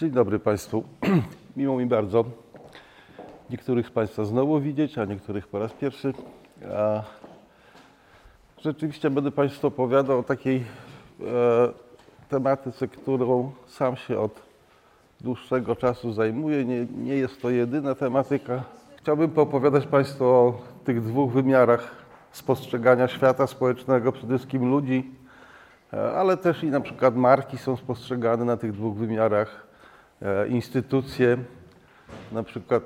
Dzień dobry Państwu. Miło mi bardzo niektórych z Państwa znowu widzieć, a niektórych po raz pierwszy. A rzeczywiście będę Państwu opowiadał o takiej e, tematyce, którą sam się od dłuższego czasu zajmuję. Nie, nie jest to jedyna tematyka. Chciałbym poopowiadać Państwu o tych dwóch wymiarach spostrzegania świata społecznego, przede wszystkim ludzi, e, ale też i na przykład marki są spostrzegane na tych dwóch wymiarach, instytucje, na przykład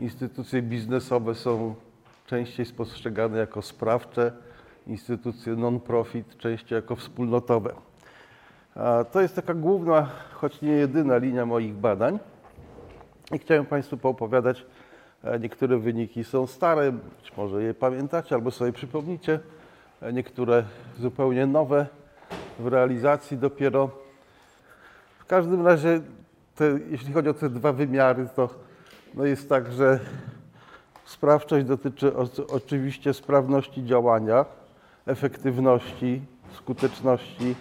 instytucje biznesowe są częściej postrzegane jako sprawcze, instytucje non-profit częściej jako wspólnotowe. To jest taka główna, choć nie jedyna linia moich badań. I chciałem Państwu poopowiadać, e, niektóre wyniki są stare, być może je pamiętacie albo sobie przypomnicie, e, niektóre zupełnie nowe w realizacji dopiero. Każdym razie, te, jeśli chodzi o te dwa wymiary, to no jest tak, że sprawczość dotyczy o, oczywiście sprawności działania, efektywności, skuteczności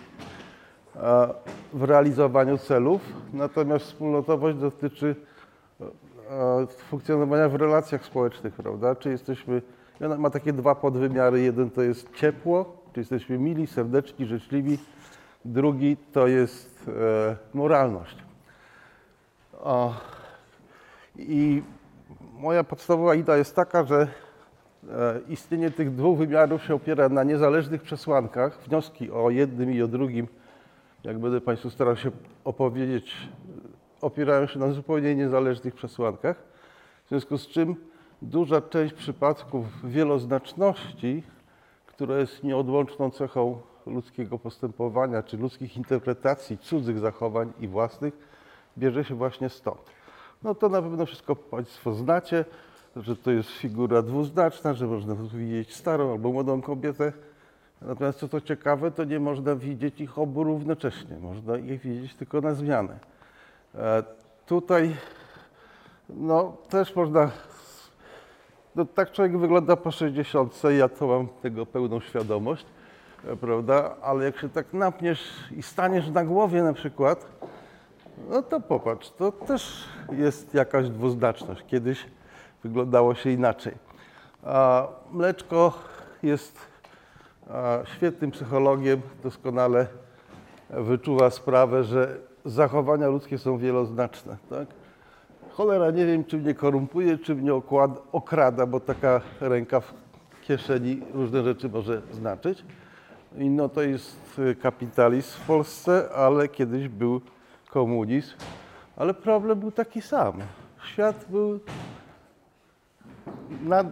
w realizowaniu celów, natomiast wspólnotowość dotyczy funkcjonowania w relacjach społecznych, prawda? Czy jesteśmy, ona ma takie dwa podwymiary. Jeden to jest ciepło, czy jesteśmy mili, serdeczni, życzliwi. Drugi to jest e, moralność. I moja podstawowa idea jest taka, że e, istnienie tych dwóch wymiarów się opiera na niezależnych przesłankach. Wnioski o jednym i o drugim, jak będę Państwu starał się opowiedzieć, opierają się na zupełnie niezależnych przesłankach. W związku z czym duża część przypadków wieloznaczności, która jest nieodłączną cechą ludzkiego postępowania czy ludzkich interpretacji cudzych zachowań i własnych, bierze się właśnie stąd. No to na pewno wszystko Państwo znacie, że to jest figura dwuznaczna, że można widzieć starą albo młodą kobietę. Natomiast co to ciekawe, to nie można widzieć ich obu równocześnie. Można ich widzieć tylko na zmianę. E, tutaj no, też można. No, tak człowiek wygląda po 60, ja to mam tego pełną świadomość, prawda? Ale jak się tak napniesz i staniesz na głowie na przykład, no to popatrz, to też jest jakaś dwuznaczność. Kiedyś wyglądało się inaczej. A mleczko jest świetnym psychologiem, doskonale wyczuwa sprawę, że zachowania ludzkie są wieloznaczne. Tak? Cholera, nie wiem, czy mnie korumpuje, czy mnie okład, okrada, bo taka ręka w kieszeni różne rzeczy może znaczyć. I no to jest kapitalizm w Polsce, ale kiedyś był komunizm, ale problem był taki sam. Świat był na,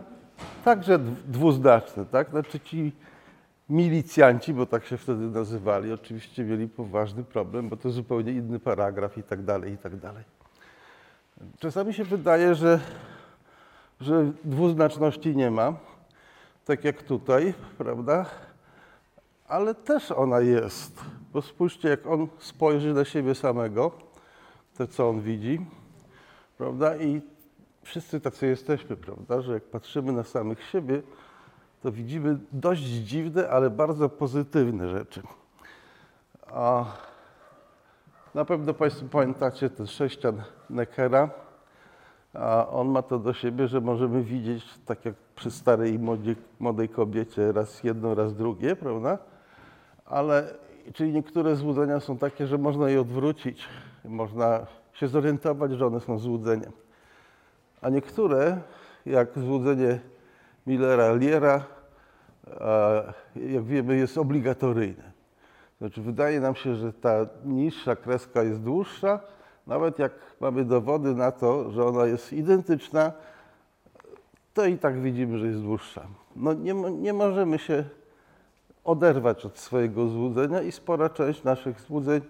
także dwuznaczny, tak? Znaczy ci milicjanci, bo tak się wtedy nazywali, oczywiście mieli poważny problem, bo to zupełnie inny paragraf i tak dalej, i tak dalej. Czasami się wydaje, że, że dwuznaczności nie ma, tak jak tutaj, prawda? Ale też ona jest, bo spójrzcie, jak on spojrzy na siebie samego, to co on widzi, prawda? I wszyscy tacy jesteśmy, prawda? Że jak patrzymy na samych siebie, to widzimy dość dziwne, ale bardzo pozytywne rzeczy. A na pewno Państwo pamiętacie ten sześcian Neckera. A on ma to do siebie, że możemy widzieć, tak jak przy starej młodej, młodej kobiecie, raz jedno, raz drugie, prawda? Ale, czyli niektóre złudzenia są takie, że można je odwrócić, można się zorientować, że one są złudzeniem. A niektóre, jak złudzenie Millera-Liera, jak wiemy, jest obligatoryjne. Znaczy, wydaje nam się, że ta niższa kreska jest dłuższa, nawet jak mamy dowody na to, że ona jest identyczna, to i tak widzimy, że jest dłuższa. No nie, nie możemy się oderwać od swojego złudzenia i spora część naszych złudzeń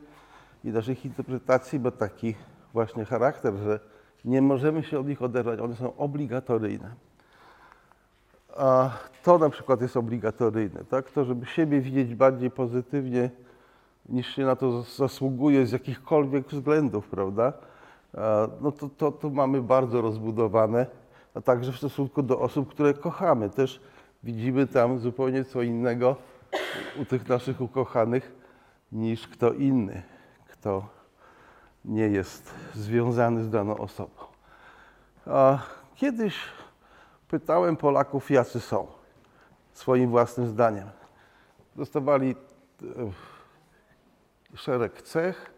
i naszych interpretacji ma taki właśnie charakter, że nie możemy się od nich oderwać, one są obligatoryjne. A to na przykład jest obligatoryjne, tak? To, żeby siebie widzieć bardziej pozytywnie, niż się na to zasługuje z jakichkolwiek względów, prawda? No to, to, to mamy bardzo rozbudowane, a także w stosunku do osób, które kochamy. Też widzimy tam zupełnie co innego u tych naszych ukochanych niż kto inny, kto nie jest związany z daną osobą. A kiedyś pytałem Polaków, jacy są, swoim własnym zdaniem. Dostawali e, szereg cech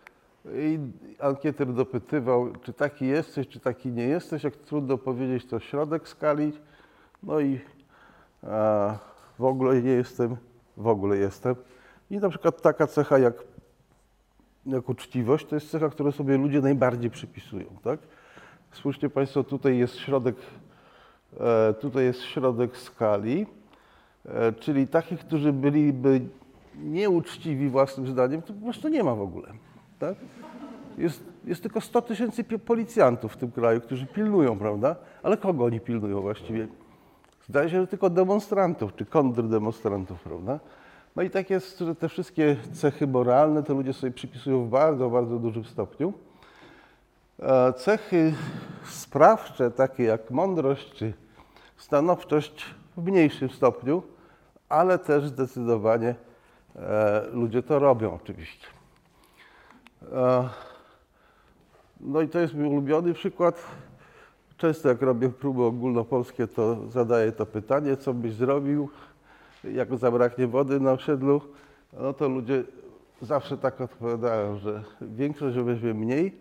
i ankieter dopytywał, czy taki jesteś, czy taki nie jesteś. Jak trudno powiedzieć, to środek skali. No i e, w ogóle nie jestem, w ogóle jestem. I na przykład taka cecha jak, jak uczciwość, to jest cecha, którą sobie ludzie najbardziej przypisują. Tak? Spójrzcie Państwo, tutaj jest środek, e, tutaj jest środek skali, e, czyli takich, którzy byliby nieuczciwi własnym zdaniem, to po prostu nie ma w ogóle. Tak? Jest, jest tylko 100 tysięcy policjantów w tym kraju, którzy pilnują, prawda? Ale kogo oni pilnują właściwie? Zdaje się, że tylko demonstrantów czy kontrdemonstrantów, prawda? No i tak jest, że te wszystkie cechy moralne to ludzie sobie przypisują w bardzo, bardzo dużym stopniu. E, Cechy sprawcze, takie jak mądrość czy stanowczość w mniejszym stopniu, ale też zdecydowanie e, ludzie to robią oczywiście. E, No i to jest mój ulubiony przykład. Często jak robię próby ogólnopolskie, to zadaję to pytanie, co byś zrobił, jak zabraknie wody na osiedlu. No to ludzie zawsze tak odpowiadają, że większość weźmie mniej,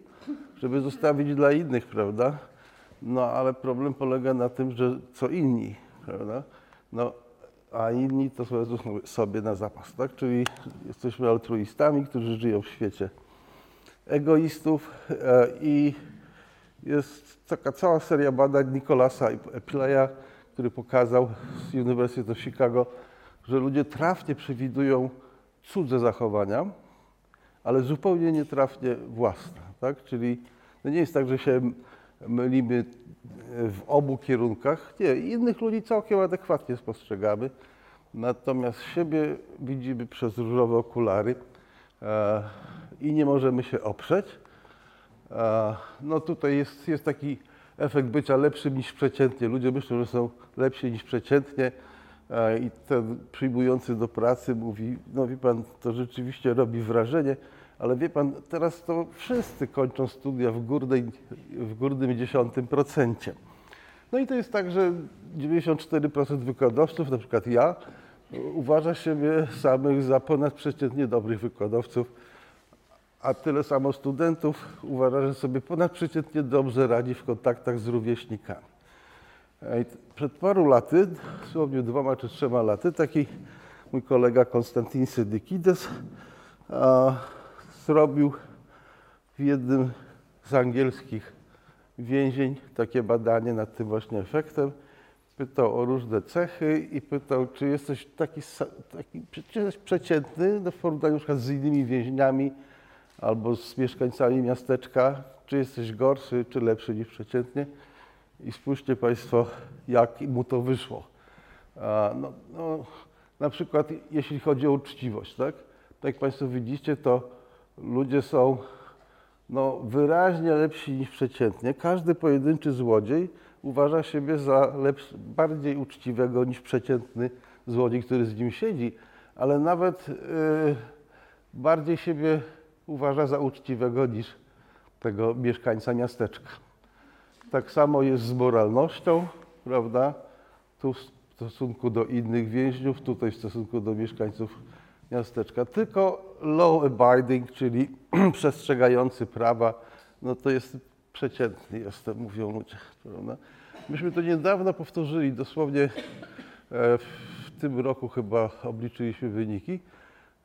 żeby zostawić dla innych, prawda? No ale problem polega na tym, że co inni, prawda? No, a inni to sobie na zapas, tak? Czyli jesteśmy altruistami, którzy żyją w świecie egoistów e, i jest taka cała seria badań Nicolasa Epleya, który pokazał z Uniwersytetu Chicago, że ludzie trafnie przewidują cudze zachowania, ale zupełnie nietrafnie własne. Tak? Czyli to nie jest tak, że się mylimy w obu kierunkach. Nie, innych ludzi całkiem adekwatnie spostrzegamy, natomiast siebie widzimy przez różowe okulary e, i nie możemy się oprzeć. No tutaj jest, jest taki efekt bycia lepszym niż przeciętnie. Ludzie myślą, że są lepsi niż przeciętnie i ten przyjmujący do pracy mówi, no wie pan, to rzeczywiście robi wrażenie, ale wie pan, teraz to wszyscy kończą studia w, górnej, w górnym dziesiątym procencie. No i to jest tak, że 94% wykładowców, na przykład ja, uważa siebie samych za ponadprzeciętnie dobrych wykładowców, a tyle samo studentów uważa, że sobie ponadprzeciętnie dobrze radzi w kontaktach z rówieśnikami. E, Przed paru laty, dosłownie dwoma czy trzema laty, taki mój kolega Konstantin Sydykides zrobił w jednym z angielskich więzień takie badanie nad tym właśnie efektem. Pytał o różne cechy i pytał, czy jesteś taki, taki czy jesteś przeciętny no w porównaniu z innymi więźniami albo z mieszkańcami miasteczka, czy jesteś gorszy, czy lepszy niż przeciętnie. I spójrzcie Państwo, jak mu to wyszło. No, no, na przykład jeśli chodzi o uczciwość, tak? Tak jak Państwo widzicie, to ludzie są no, wyraźnie lepsi niż przeciętnie. Każdy pojedynczy złodziej uważa siebie za lepszy, bardziej uczciwego niż przeciętny złodziej, który z nim siedzi, ale nawet yy, bardziej siebie uważa za uczciwego niż tego mieszkańca miasteczka. Tak samo jest z moralnością, prawda? Tu w stosunku do innych więźniów, tutaj w stosunku do mieszkańców miasteczka. Tylko law abiding, czyli przestrzegający prawa, no to jest przeciętny jestem, mówią ludzie. Prawda? Myśmy to niedawno powtórzyli, dosłownie e, w tym roku chyba obliczyliśmy wyniki.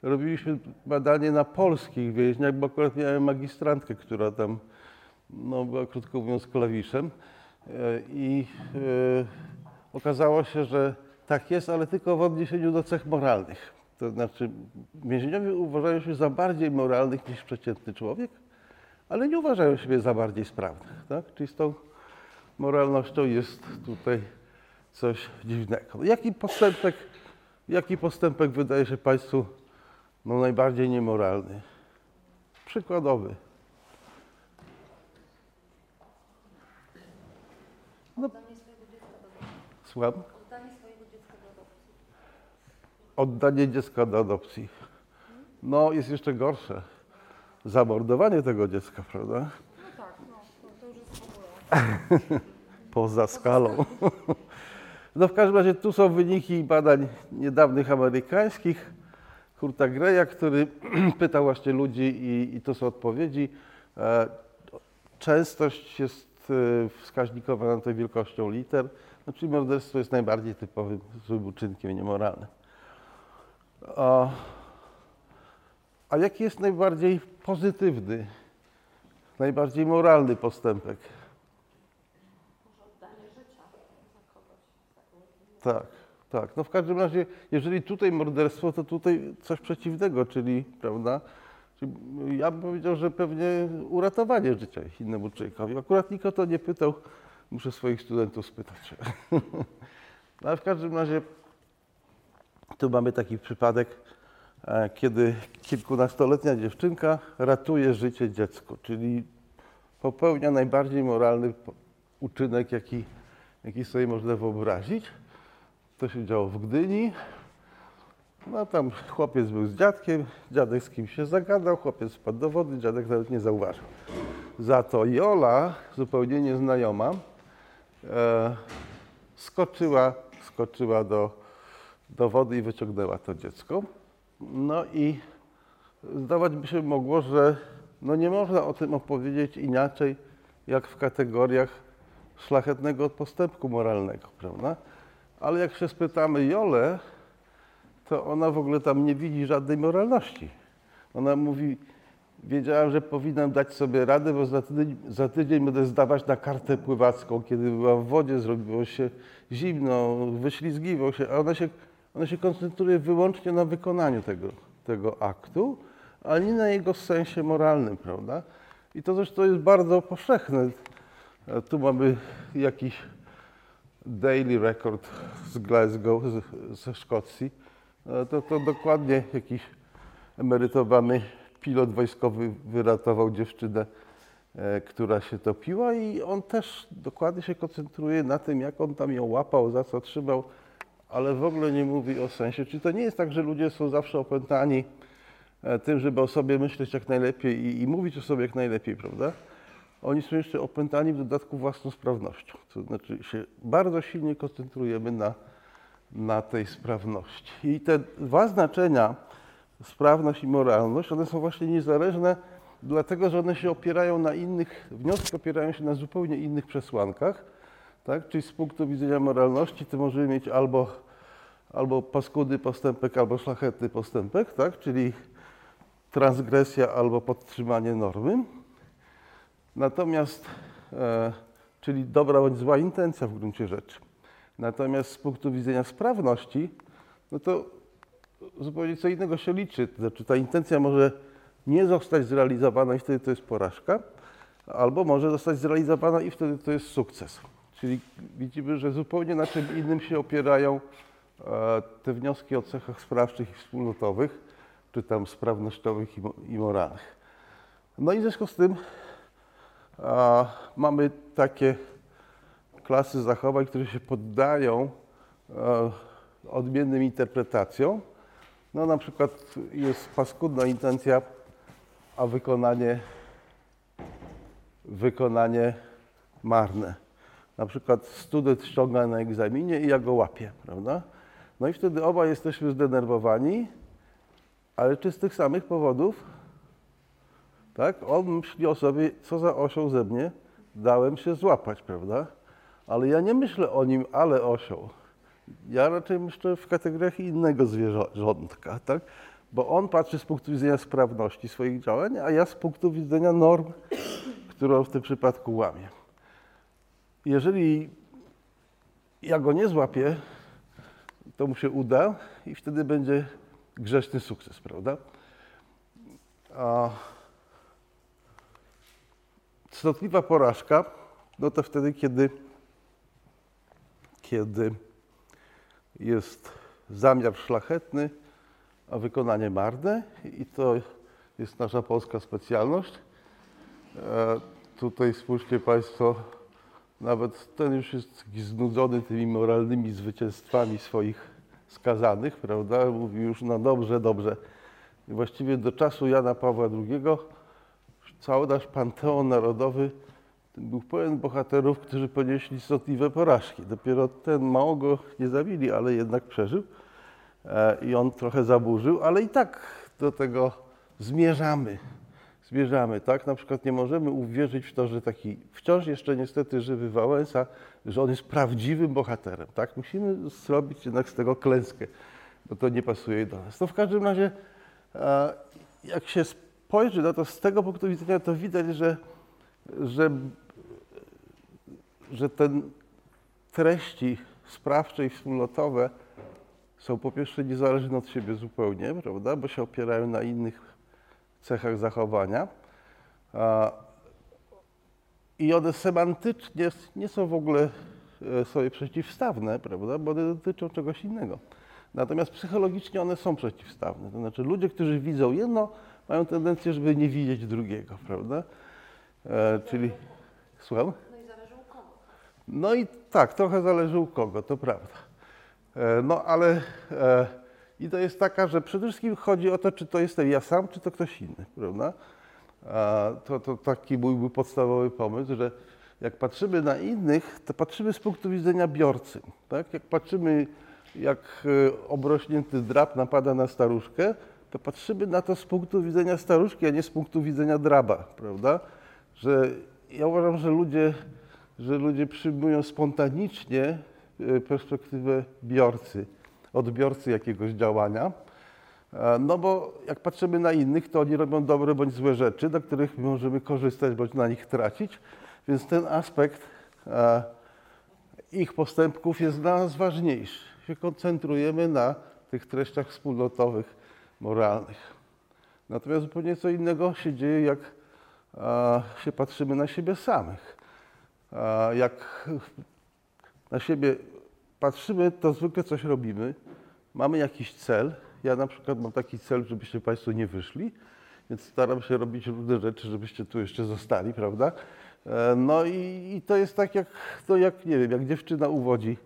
Robiliśmy badanie na polskich więźniach, bo akurat miałem magistrantkę, która tam no, była krótko mówiąc klawiszem E, i e, okazało się, że tak jest, ale tylko w odniesieniu do cech moralnych. To znaczy więźniowie uważają się za bardziej moralnych niż przeciętny człowiek, ale nie uważają siebie za bardziej sprawnych. Tak? Czyli z tą moralnością jest tutaj coś dziwnego. Jaki postępek, jaki postępek wydaje się Państwu no, najbardziej niemoralny? Przykładowy. No, słucham? Oddanie dziecka do adopcji. No, jest jeszcze gorsze. zamordowanie tego dziecka, prawda? No tak, no, to, już jest. Poza skalą. No w każdym razie tu są wyniki badań niedawnych amerykańskich. Kurta Greya, który pytał właśnie ludzi i, i to są odpowiedzi. E, Częstość jest e, wskaźnikowa na tej wielkością liter, no, czyli morderstwo jest najbardziej typowym złym uczynkiem niemoralnym. A, a jaki jest najbardziej pozytywny, najbardziej moralny postępek? Tak, tak. No w każdym razie, jeżeli tutaj morderstwo, to tutaj coś przeciwnego, czyli, prawda? Czyli ja bym powiedział, że pewnie uratowanie życia innemu człowiekowi. Akurat nikt o to nie pytał, muszę swoich studentów spytać. No ale w każdym razie tu mamy taki przypadek, e, kiedy kilkunastoletnia dziewczynka ratuje życie dziecku, czyli popełnia najbardziej moralny uczynek, jaki, jaki sobie można wyobrazić. To się działo w Gdyni. No tam chłopiec był z dziadkiem, dziadek z kimś się zagadał, chłopiec wpadł do wody, dziadek nawet nie zauważył. Za to Jola, zupełnie nieznajoma, e, skoczyła, skoczyła do, do wody i wyciągnęła to dziecko. No i zdawać by się mogło, że no nie można o tym opowiedzieć inaczej, jak w kategoriach szlachetnego postępku moralnego, prawda? Ale jak się spytamy Jolę, to ona w ogóle tam nie widzi żadnej moralności. Ona mówi, wiedziałam, że powinnam dać sobie radę, bo za tydzień, za tydzień będę zdawać na kartę pływacką. Kiedy była w wodzie, zrobiło się zimno, wyślizgiwał się, a ona się, ona się koncentruje wyłącznie na wykonaniu tego, tego aktu, a nie na jego sensie moralnym, prawda? I to zresztą jest bardzo powszechne. Tu mamy jakiś Daily Record z Glasgow, z, ze Szkocji. E, To, to dokładnie jakiś emerytowany pilot wojskowy wyratował dziewczynę, e, która się topiła i on też dokładnie się koncentruje na tym, jak on tam ją łapał, za co trzymał, ale w ogóle nie mówi o sensie. Czy to nie jest tak, że ludzie są zawsze opętani e, tym, żeby o sobie myśleć jak najlepiej i, i mówić o sobie jak najlepiej, prawda? Oni są jeszcze opętani w dodatku własną sprawnością. To znaczy się bardzo silnie koncentrujemy na, na tej sprawności. I te dwa znaczenia, sprawność i moralność, one są właśnie niezależne, dlatego że one się opierają na innych, wnioski opierają się na zupełnie innych przesłankach. Tak? Czyli z punktu widzenia moralności to możemy mieć albo, albo paskudny postępek, albo szlachetny postępek, tak? czyli transgresja albo podtrzymanie normy. Natomiast, e, czyli dobra bądź zła intencja w gruncie rzeczy. Natomiast z punktu widzenia sprawności, no to zupełnie co innego się liczy. To znaczy ta intencja może nie zostać zrealizowana i wtedy to jest porażka, albo może zostać zrealizowana i wtedy to jest sukces. Czyli widzimy, że zupełnie na czym innym się opierają e, te wnioski o cechach sprawczych i wspólnotowych, czy tam sprawnościowych i, mo- i moralnych. No i w związku z tym mamy takie klasy zachowań, które się poddają e, odmiennym interpretacjom. No na przykład jest paskudna intencja, a wykonanie, wykonanie marne. Na przykład student ściąga na egzaminie i ja go łapię, prawda? No i wtedy oba jesteśmy zdenerwowani, ale czy z tych samych powodów? Tak? On myśli o sobie, co za osioł ze mnie dałem się złapać, prawda? Ale ja nie myślę o nim, ale osioł. Ja raczej myślę w kategoriach innego zwierzątka, tak? Bo on patrzy z punktu widzenia sprawności swoich działań, a ja z punktu widzenia norm, którą w tym przypadku łamię. Jeżeli ja go nie złapię, to mu się uda i wtedy będzie grzeszny sukces, prawda? A cnotliwa porażka, no to wtedy, kiedy, kiedy jest zamiar szlachetny, a wykonanie marne i to jest nasza polska specjalność. E, tutaj spójrzcie Państwo, nawet ten już jest znudzony tymi moralnymi zwycięstwami swoich skazanych, prawda? Mówi już, no dobrze, dobrze. I właściwie do czasu Jana Pawła II cały nasz panteon narodowy był pełen bohaterów, którzy ponieśli strzątliwe porażki. Dopiero ten mało go nie zabili, ale jednak przeżył. E, I on trochę zaburzył, ale i tak do tego zmierzamy. Zmierzamy, tak? Na przykład nie możemy uwierzyć w to, że taki wciąż jeszcze niestety żywy Wałęsa, że on jest prawdziwym bohaterem, tak? Musimy zrobić jednak z tego klęskę, bo to nie pasuje do nas. To w każdym razie, e, jak się spojrzy na to z tego punktu widzenia, to widać, że, że, że ten treści sprawcze i wspólnotowe są po pierwsze niezależne od siebie zupełnie, prawda, bo się opierają na innych cechach zachowania. I one semantycznie nie są w ogóle e, sobie przeciwstawne, prawda, bo one dotyczą czegoś innego. Natomiast psychologicznie one są przeciwstawne. To znaczy ludzie, którzy widzą jedno, mają tendencję, żeby nie widzieć drugiego, prawda? E, czyli, słucham? No i zależy u kogo. No i tak, trochę zależy u kogo, to prawda. E, No ale e, idea jest taka, że przede wszystkim chodzi o to, czy to jestem ja sam, czy to ktoś inny, prawda? A To, to taki byłby podstawowy pomysł, że jak patrzymy na innych, to patrzymy z punktu widzenia biorcy. Tak? Jak patrzymy, jak e, obrośnięty drab napada na staruszkę, to patrzymy na to z punktu widzenia staruszki, a nie z punktu widzenia draba, prawda? Że ja uważam, że ludzie, że ludzie przyjmują spontanicznie e, perspektywę biorcy, odbiorcy jakiegoś działania. E, No bo jak patrzymy na innych, to oni robią dobre bądź złe rzeczy, do których my możemy korzystać bądź na nich tracić, więc ten aspekt e, ich postępków jest dla nas ważniejszy. Się koncentrujemy na tych treściach wspólnotowych, moralnych. Natomiast zupełnie co innego się dzieje, jak e, się patrzymy na siebie samych. E, Jak na siebie patrzymy, to zwykle coś robimy, mamy jakiś cel. Ja na przykład mam taki cel, żebyście Państwo nie wyszli, więc staram się robić różne rzeczy, żebyście tu jeszcze zostali, prawda? E, No i, i to jest tak jak, to jak, nie wiem, jak dziewczyna uwodzi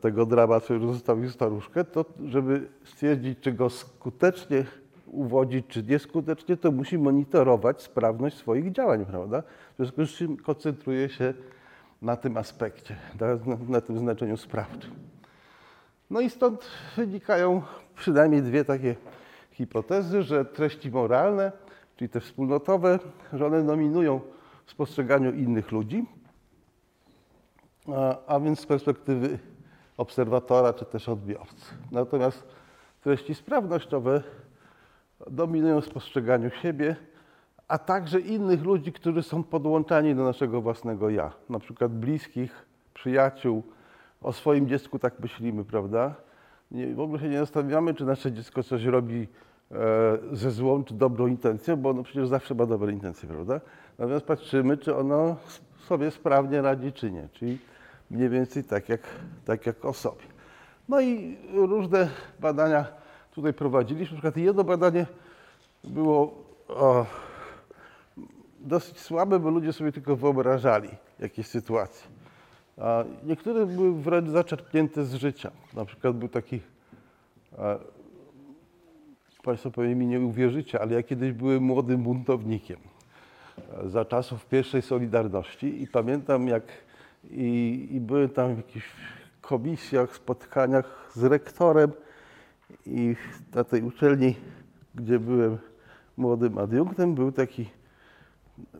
tego co już zostawił staruszkę, to żeby stwierdzić, czy go skutecznie uwodzić, czy nieskutecznie, to musi monitorować sprawność swoich działań, prawda? W związku z czym koncentruje się na tym aspekcie, na, na tym znaczeniu sprawczym. No i stąd wynikają przynajmniej dwie takie hipotezy, że treści moralne, czyli te wspólnotowe, że one dominują w spostrzeganiu innych ludzi, a, a więc z perspektywy obserwatora czy też odbiorcy. Natomiast treści sprawnościowe dominują spostrzeganiu siebie, a także innych ludzi, którzy są podłączani do naszego własnego ja, na przykład bliskich, przyjaciół. O swoim dziecku tak myślimy, prawda? Nie, w ogóle się nie zastanawiamy, czy nasze dziecko coś robi e, ze złą czy dobrą intencją, bo ono przecież zawsze ma dobre intencje, prawda? Natomiast patrzymy, czy ono sobie sprawnie radzi, czy nie. Czyli mniej więcej tak jak, tak jak o sobie. No i różne badania tutaj prowadziliśmy. Na przykład jedno badanie było o, dosyć słabe, bo ludzie sobie tylko wyobrażali jakieś sytuacje. A niektóre były wręcz zaczerpnięte z życia. Na przykład był taki, Państwo pewnie mi nie uwierzycie, ale ja kiedyś byłem młodym buntownikiem za czasów pierwszej Solidarności i pamiętam jak i, i byłem tam w jakichś komisjach, spotkaniach z rektorem i na tej uczelni, gdzie byłem młodym adiunktem, był taki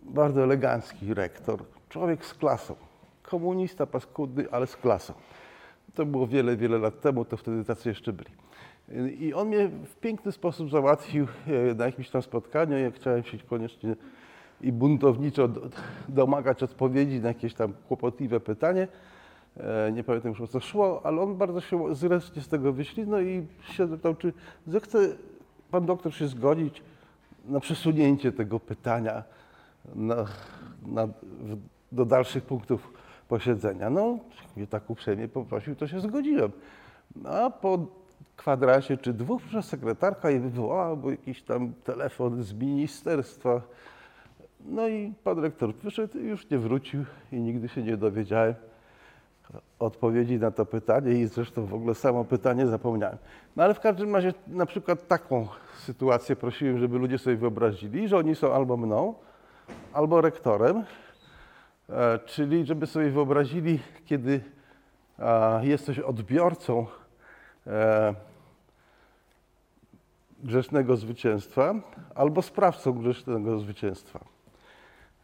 bardzo elegancki rektor, człowiek z klasą, komunista paskudny, ale z klasą. To było wiele, wiele lat temu, to wtedy tacy jeszcze byli. I on mnie w piękny sposób załatwił e, na jakimś tam spotkaniu. Ja chciałem się koniecznie i buntowniczo do- domagać odpowiedzi na jakieś tam kłopotliwe pytanie. E, Nie pamiętam już o co szło, ale on bardzo się zręcznie z tego wyśliznął i się zapytał, czy zechce pan doktor się zgodzić na przesunięcie tego pytania na, na, w, do dalszych punktów posiedzenia. No, mnie tak uprzejmie poprosił, to się zgodziłem. No, a po kwadransie czy dwóch przyszła sekretarka i wywołała, bo jakiś tam telefon z ministerstwa. No i pan rektor wyszedł i już nie wrócił i nigdy się nie dowiedziałem. odpowiedzi na to pytanie i zresztą w ogóle samo pytanie zapomniałem. No ale w każdym razie na przykład taką sytuację prosiłem, żeby ludzie sobie wyobrazili, że oni są albo mną, albo rektorem, e, czyli żeby sobie wyobrazili, kiedy a, jesteś odbiorcą e, grzesznego zwycięstwa albo sprawcą grzesznego zwycięstwa.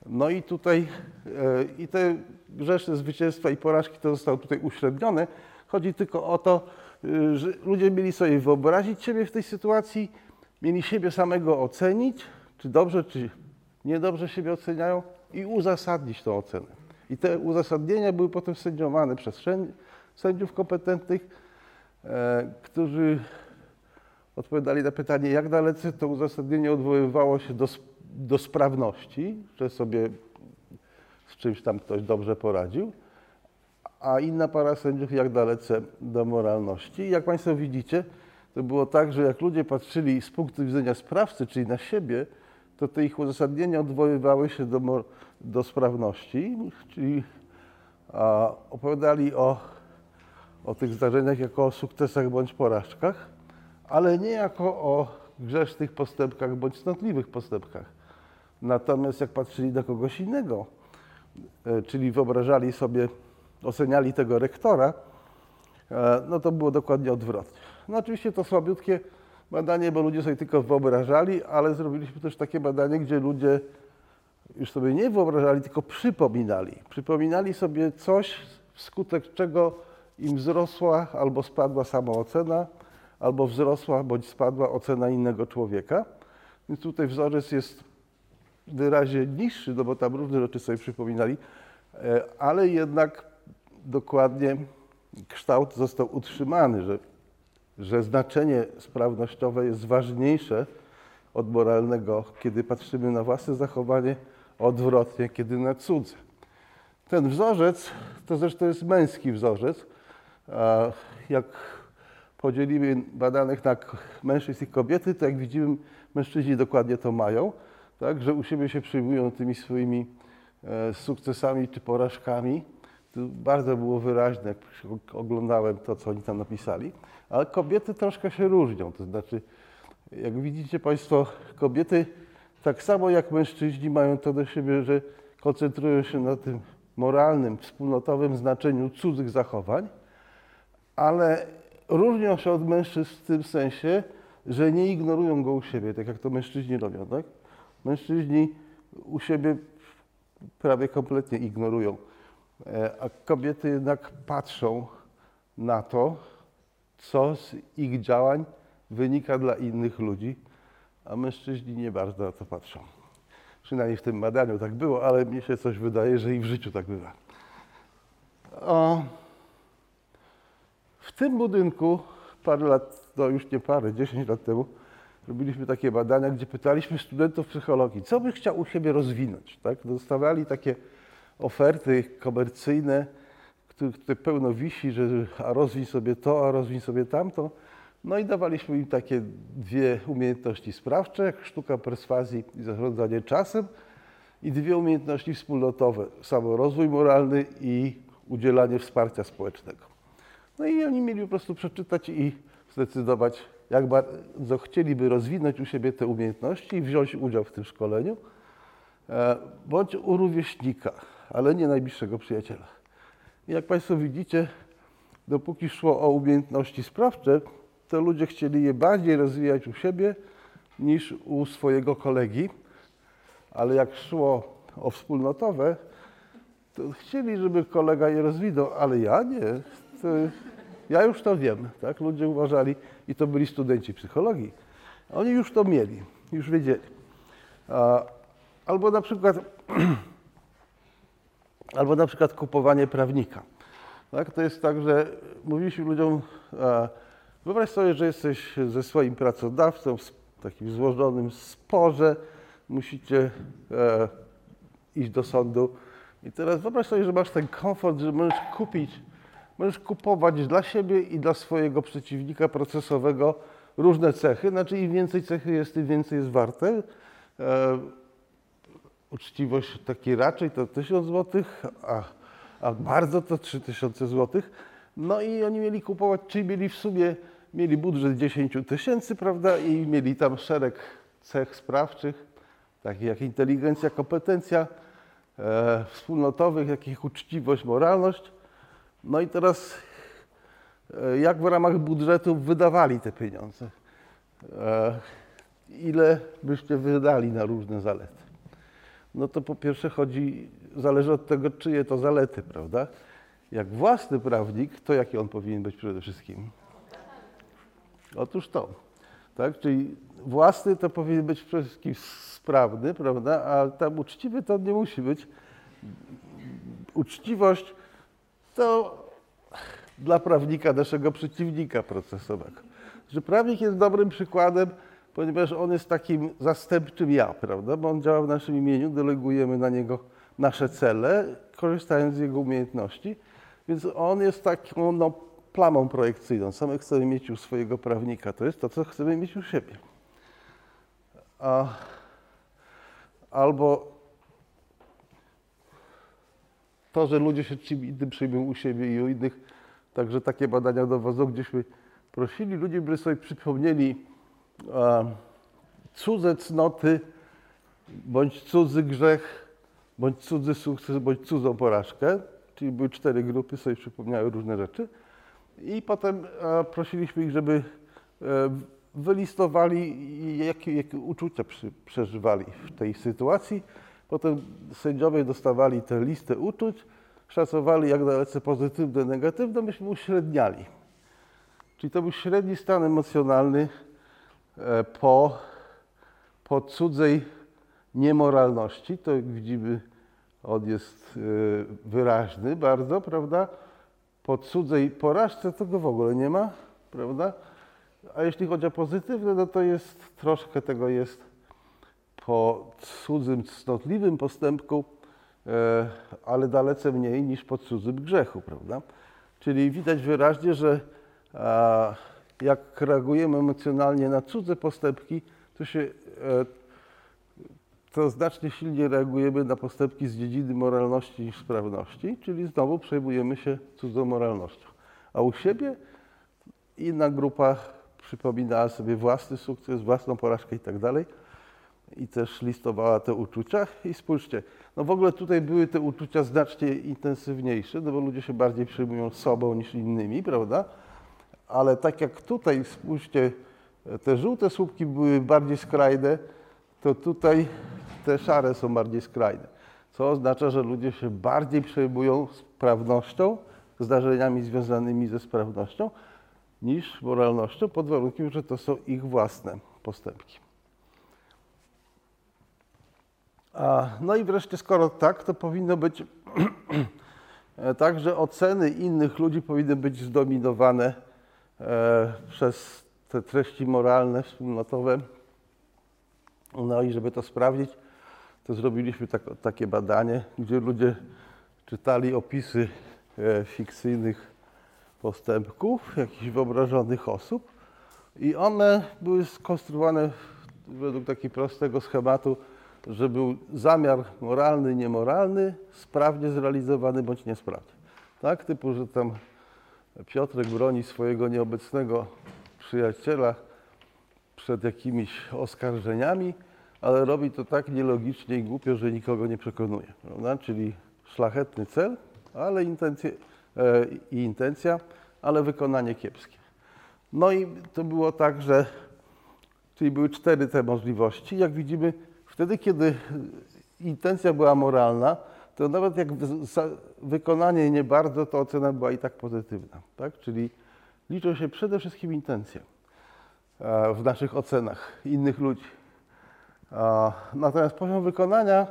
No i tutaj e, i te grzeszne zwycięstwa i porażki to zostało tutaj uśrednione. Chodzi tylko o to, e, że ludzie mieli sobie wyobrazić siebie w tej sytuacji, mieli siebie samego ocenić, czy dobrze, czy niedobrze siebie oceniają i uzasadnić tą ocenę. I te uzasadnienia były potem sędziowane przez sędziów kompetentnych, e, którzy odpowiadali na pytanie, jak dalece to uzasadnienie odwoływało się do, do sprawności, że sobie z czymś tam ktoś dobrze poradził, a inna para sędziów jak dalece do moralności. Jak Państwo widzicie, to było tak, że jak ludzie patrzyli z punktu widzenia sprawcy, czyli na siebie, to te ich uzasadnienia odwoływały się do, do sprawności, czyli a, opowiadali o, o tych zdarzeniach jako o sukcesach bądź porażkach, ale nie jako o grzesznych postępkach bądź cnotliwych postępkach. Natomiast jak patrzyli na kogoś innego, e, czyli wyobrażali sobie, oceniali tego rektora, e, no to było dokładnie odwrotnie. No oczywiście to słabiutkie badanie, bo ludzie sobie tylko wyobrażali, ale zrobiliśmy też takie badanie, gdzie ludzie już sobie nie wyobrażali, tylko przypominali. Przypominali sobie coś, wskutek czego im wzrosła albo spadła samoocena, albo wzrosła bądź spadła ocena innego człowieka. Więc tutaj wzorzec jest wyraźnie niższy, no bo tam różne rzeczy sobie przypominali, e, ale jednak dokładnie kształt został utrzymany, że, że znaczenie sprawnościowe jest ważniejsze od moralnego, kiedy patrzymy na własne zachowanie, odwrotnie, kiedy na cudze. Ten wzorzec to zresztą jest męski wzorzec. Jak podzielimy badanych na mężczyzn i kobiety, to jak widzimy, mężczyźni dokładnie to mają, tak, że u siebie się przyjmują tymi swoimi e, sukcesami czy porażkami. To bardzo było wyraźne, jak oglądałem to, co oni tam napisali. Ale kobiety troszkę się różnią. To znaczy, jak widzicie Państwo, kobiety tak samo jak mężczyźni mają to do siebie, że koncentrują się na tym moralnym, wspólnotowym znaczeniu cudzych zachowań, ale różnią się od mężczyzn w tym sensie, że nie ignorują go u siebie, tak jak to mężczyźni robią. Tak? Mężczyźni u siebie prawie kompletnie ignorują, E, a kobiety jednak patrzą na to, co z ich działań wynika dla innych ludzi, a mężczyźni nie bardzo na to patrzą. Przynajmniej w tym badaniu tak było, ale mi się coś wydaje, że i w życiu tak bywa. O, w tym budynku parę lat, no już nie parę, 10 lat temu, robiliśmy takie badania, gdzie pytaliśmy studentów psychologii, co by chciał u siebie rozwinąć. Tak? Dostawali takie oferty komercyjne, które, pełno wisi, że a rozwiń sobie to, a rozwiń sobie tamto. No i dawaliśmy im takie dwie umiejętności sprawcze, jak sztuka perswazji i zarządzanie czasem i dwie umiejętności wspólnotowe, samorozwój moralny i udzielanie wsparcia społecznego. No i oni mieli po prostu przeczytać i zdecydować, jak bardzo chcieliby rozwinąć u siebie te umiejętności i wziąć udział w tym szkoleniu, e, bądź u rówieśnika, ale nie najbliższego przyjaciela. I jak Państwo widzicie, dopóki szło o umiejętności sprawcze, to ludzie chcieli je bardziej rozwijać u siebie niż u swojego kolegi, ale jak szło o wspólnotowe, to chcieli, żeby kolega je rozwinął, ale ja nie. To ja już to wiem, tak? Ludzie uważali, i to byli studenci psychologii, oni już to mieli, już wiedzieli. Albo na przykład albo na przykład kupowanie prawnika. Tak? To jest tak, że mówiliśmy ludziom, e, wyobraź sobie, że jesteś ze swoim pracodawcą w takim złożonym sporze, musicie e, iść do sądu i teraz wyobraź sobie, że masz ten komfort, że możesz kupić, możesz kupować dla siebie i dla swojego przeciwnika procesowego różne cechy, znaczy im więcej cechy jest, tym więcej jest warte. E, uczciwość taki raczej to 1000 zł, a, a bardzo to 3000 zł. No i oni mieli kupować, czyli mieli w sumie mieli budżet 10 tysięcy, prawda, i mieli tam szereg cech sprawczych, takich jak inteligencja, kompetencja, e, wspólnotowych, jakich uczciwość, moralność. No i teraz e, jak w ramach budżetu wydawali te pieniądze? E, ile byście wydali na różne zalety? No to po pierwsze chodzi, zależy od tego, czyje to zalety, prawda? Jak własny prawnik, to jaki on powinien być przede wszystkim? Otóż to. Tak? Czyli własny to powinien być przede wszystkim sprawny, prawda? A tam uczciwy to nie musi być. Uczciwość to dla prawnika naszego przeciwnika procesowego. Że prawnik jest dobrym przykładem, ponieważ on jest takim zastępczym ja, prawda? Bo on działa w naszym imieniu, delegujemy na niego nasze cele, korzystając z jego umiejętności. Więc on jest taką no, plamą projekcyjną. My chcemy mieć u swojego prawnika? To jest to, co chcemy mieć u siebie. A, albo to, że ludzie się czym innym przyjmują u siebie i u innych. Także takie badania dowodzą, gdzieśmy prosili ludzi, by sobie przypomnieli a, cudze cnoty, bądź cudzy grzech, bądź cudzy sukces, bądź cudzą porażkę. Czyli były cztery grupy, sobie przypomniały różne rzeczy. I potem e, prosiliśmy ich, żeby e, wylistowali, jakie, jakie uczucia przy, przeżywali w tej sytuacji. Potem sędziowie dostawali tę listę uczuć, szacowali jak dalece pozytywne, negatywne, myśmy uśredniali. Czyli to był średni stan emocjonalny e, po, po cudzej niemoralności. To jak widzimy, on jest wyraźny bardzo, prawda? Po cudzej porażce to go w ogóle nie ma, prawda? A jeśli chodzi o pozytywne, no to jest troszkę tego jest po cudzym cnotliwym postępku, e, ale dalece mniej niż po cudzym grzechu, prawda? Czyli widać wyraźnie, że jak reagujemy emocjonalnie na cudze postępki, to się e, to znacznie silniej reagujemy na postępki z dziedziny moralności niż sprawności, czyli znowu przejmujemy się cudzą moralnością. A u siebie inna grupa przypominała sobie własny sukces, własną porażkę i tak i też listowała te uczucia. I spójrzcie, no w ogóle tutaj były te uczucia znacznie intensywniejsze, no bo ludzie się bardziej przejmują sobą niż innymi, prawda? Ale tak jak tutaj, spójrzcie, te żółte słupki były bardziej skrajne, to tutaj te szare są bardziej skrajne. Co oznacza, że ludzie się bardziej przejmują sprawnością, zdarzeniami związanymi ze sprawnością, niż moralnością, pod warunkiem, że to są ich własne postępki. A, no i wreszcie, skoro tak, to powinno być tak, że oceny innych ludzi powinny być zdominowane e, przez te treści moralne, wspólnotowe. No i żeby to sprawdzić, to zrobiliśmy tak, takie badanie, gdzie ludzie czytali opisy e, fikcyjnych postępków jakichś wyobrażonych osób i one były skonstruowane według takiego prostego schematu, że był zamiar moralny, niemoralny, sprawnie zrealizowany bądź niesprawnie. Tak, typu, że tam Piotrek broni swojego nieobecnego przyjaciela przed jakimiś oskarżeniami, ale robi to tak nielogicznie i głupio, że nikogo nie przekonuje. Prawda? Czyli szlachetny cel, ale intencje, e, i intencja, ale wykonanie kiepskie. No i to było tak, że czyli były cztery te możliwości. Jak widzimy, wtedy, kiedy intencja była moralna, to nawet jak wykonanie nie bardzo, to ocena była i tak pozytywna. Tak? Czyli liczą się przede wszystkim intencje e, w naszych ocenach innych ludzi. Natomiast poziom wykonania,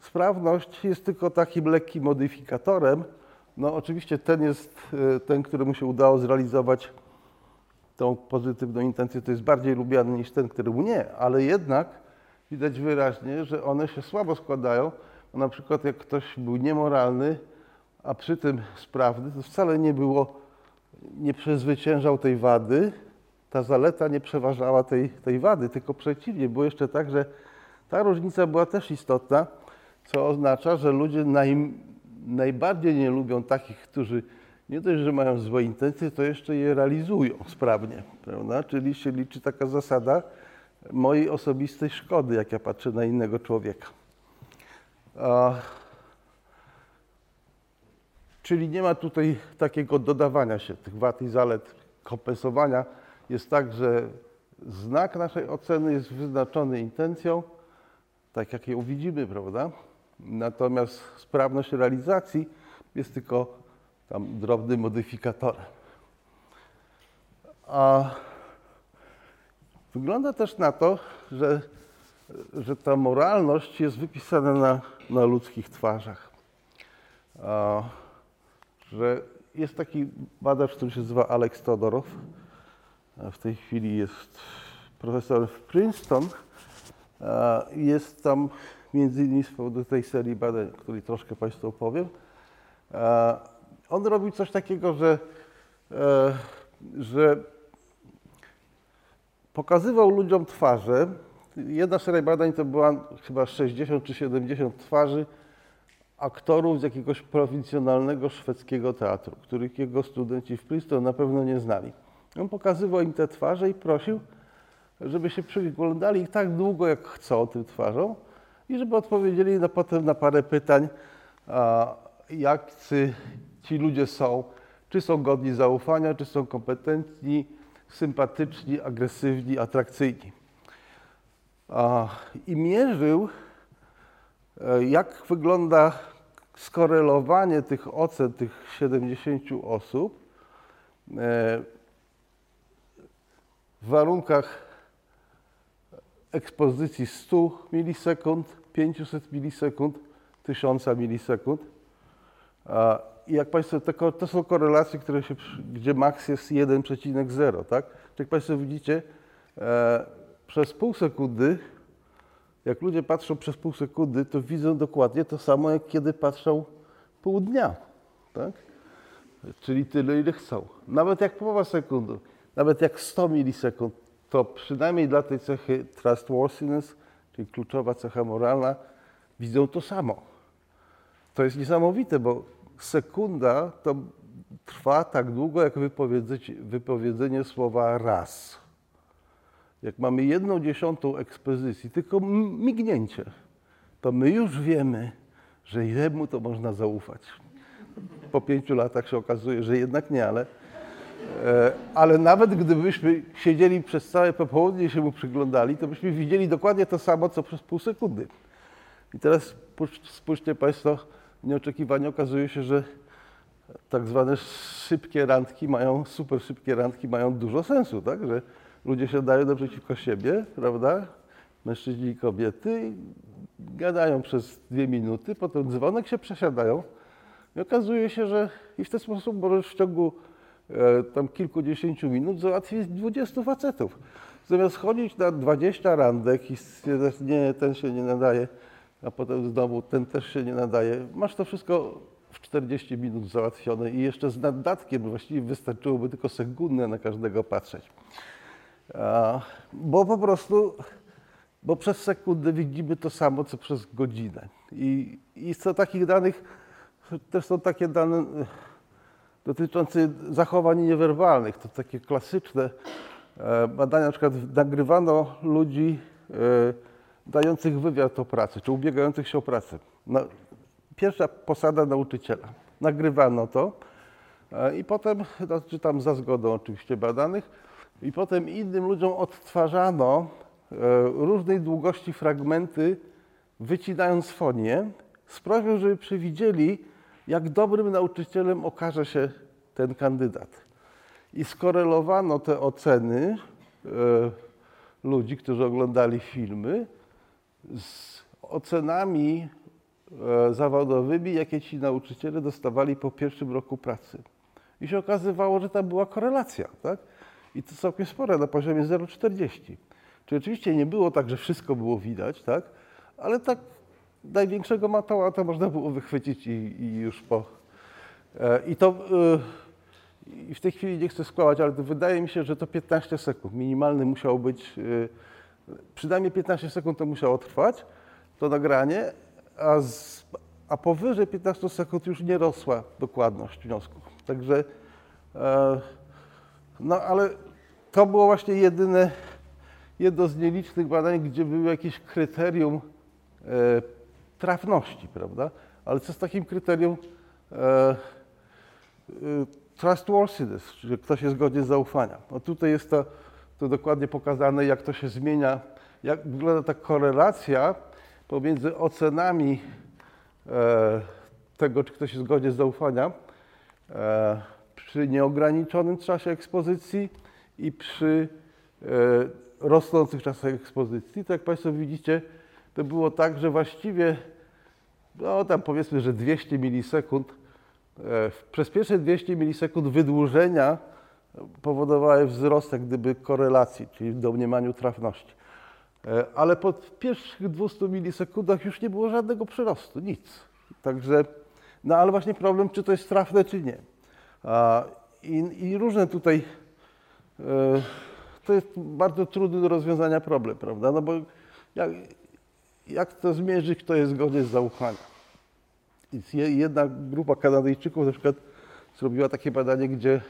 sprawność jest tylko takim lekkim modyfikatorem. No oczywiście ten jest e, ten, któremu się udało zrealizować tą pozytywną intencję, to jest bardziej lubiany niż ten, któremu nie, ale jednak widać wyraźnie, że one się słabo składają. Na przykład jak ktoś był niemoralny, a przy tym sprawny, to wcale nie było, nie przezwyciężał tej wady, ta zaleta nie przeważała tej, tej wady, tylko przeciwnie. Było jeszcze tak, że ta różnica była też istotna, co oznacza, że ludzie naj, najbardziej nie lubią takich, którzy nie dość, że mają złe intencje, to jeszcze je realizują sprawnie, prawda? Czyli się liczy taka zasada mojej osobistej szkody, jak ja patrzę na innego człowieka. A, czyli nie ma tutaj takiego dodawania się tych wad i zalet kompensowania. Jest tak, że znak naszej oceny jest wyznaczony intencją, tak jak ją widzimy, prawda? Natomiast sprawność realizacji jest tylko tam drobnym modyfikatorem. A wygląda też na to, że, że ta moralność jest wypisana na, na ludzkich twarzach. A, że jest taki badacz, który się nazywa Alex Todorow. W tej chwili jest profesorem w Princeton. Jest tam między innymi z powodu tej serii badań, o której troszkę Państwu opowiem. On robił coś takiego, że, e, że pokazywał ludziom twarze. Jedna seria badań to była chyba 60 czy 70 twarzy aktorów z jakiegoś prowincjonalnego szwedzkiego teatru, których jego studenci w Princeton na pewno nie znali. On pokazywał im te twarze i prosił, żeby się przyglądali ich tak długo, jak chcą tym twarzom i żeby odpowiedzieli na, potem na parę pytań, jak ci ludzie są, czy są godni zaufania, czy są kompetentni, sympatyczni, agresywni, atrakcyjni. I mierzył, e, jak wygląda skorelowanie tych ocen tych 70 osób e, w warunkach ekspozycji 100 milisekund, 500 milisekund, 1000 milisekund. Jak Państwo, te, ko- to są korelacje, które się, gdzie maks jest 1,0, tak? Jak Państwo widzicie, e, przez pół sekundy, jak ludzie patrzą przez pół sekundy, to widzą dokładnie to samo, jak kiedy patrzą pół dnia, tak? Czyli tyle, ile chcą. Nawet jak połowa sekundy, nawet jak 100 milisekund, to przynajmniej dla tej cechy trustworthiness, czyli kluczowa cecha moralna, widzą to samo. To jest niesamowite, bo sekunda to trwa tak długo, jak wypowiedzenie, słowa raz. Jak mamy jedną dziesiątą ekspozycji, tylko mignięcie, to my już wiemy, że jemu to można zaufać. Po pięciu latach się okazuje, że jednak nie, ale, e, ale nawet gdybyśmy siedzieli przez całe popołudnie i się mu przyglądali, to byśmy widzieli dokładnie to samo, co przez pół sekundy. I teraz spójrz- spójrzcie Państwo, nieoczekiwanie okazuje się, że tak zwane szybkie randki mają, super szybkie randki mają dużo sensu, tak? Że ludzie siadają naprzeciwko siebie, prawda? Mężczyźni i kobiety i gadają przez dwie minuty, potem dzwonek się przesiadają i okazuje się, że i w ten sposób możesz w ciągu e, tam kilkudziesięciu minut załatwić 20 facetów. Zamiast chodzić na 20 randek i stwierdzać, nie, ten się nie nadaje, a potem znowu ten też się nie nadaje. Masz to wszystko w 40 minut załatwione i jeszcze z naddatkiem, właściwie wystarczyłoby tylko sekundę na każdego patrzeć. Bo po prostu, bo przez sekundę widzimy to samo, co przez godzinę. I, i co takich danych, też są takie dane e, dotyczące zachowań niewerbalnych. To takie klasyczne e, badania, na przykład nagrywano ludzi e, dających wywiad o pracy, czy ubiegających się o pracę. Na, pierwsza posada nauczyciela. Nagrywano to e, i potem, no, czy tam za zgodą oczywiście badanych, i potem innym ludziom odtwarzano e, różnej długości fragmenty, wycinając fonię, sprawią, żeby przewidzieli, jak dobrym nauczycielem okaże się ten kandydat. I skorelowano te oceny e, ludzi, którzy oglądali filmy, z ocenami e, zawodowymi, jakie ci nauczyciele dostawali po pierwszym roku pracy. I się okazywało, że tam była korelacja, tak? I to całkiem spora, na poziomie 0,40. Czyli oczywiście nie było tak, że wszystko było widać, tak? Ale tak największego matołata można było wychwycić i, i już po... E, I to... e, I w tej chwili nie chcę skłamać, ale wydaje mi się, że to 15 sekund. Minimalny musiał być... Przynajmniej 15 sekund to musiało trwać, to nagranie, a z a powyżej 15 sekund już nie rosła dokładność wniosków. Także, e, no ale to było właśnie jedyne, jedno z nielicznych badań, gdzie było jakieś kryterium e, trafności, prawda? Ale co z takim kryterium e, e, trustworthiness, czyli ktoś jest godzien zaufania? No tutaj jest to, to dokładnie pokazane, jak to się zmienia, jak wygląda ta korelacja pomiędzy ocenami e, tego, czy ktoś jest godzien zaufania e, przy nieograniczonym czasie ekspozycji i przy e, rosnących czasach ekspozycji. To jak Państwo widzicie, to było tak, że właściwie, no tam powiedzmy, że 200 milisekund, e, przez pierwsze 200 milisekund wydłużenia powodowały wzrost jak gdyby korelacji, czyli w domniemaniu trafności. E, Ale po pierwszych 200 milisekundach już nie było żadnego przyrostu, nic. Także, no ale właśnie problem, czy to jest trafne, czy nie. I, i różne tutaj, e, to jest bardzo trudny do rozwiązania problem, prawda? No bo jak, jak to zmierzyć, kto jest godzien zaufania? I je- Jedna grupa Kanadyjczyków na przykład zrobiła takie badanie, gdzie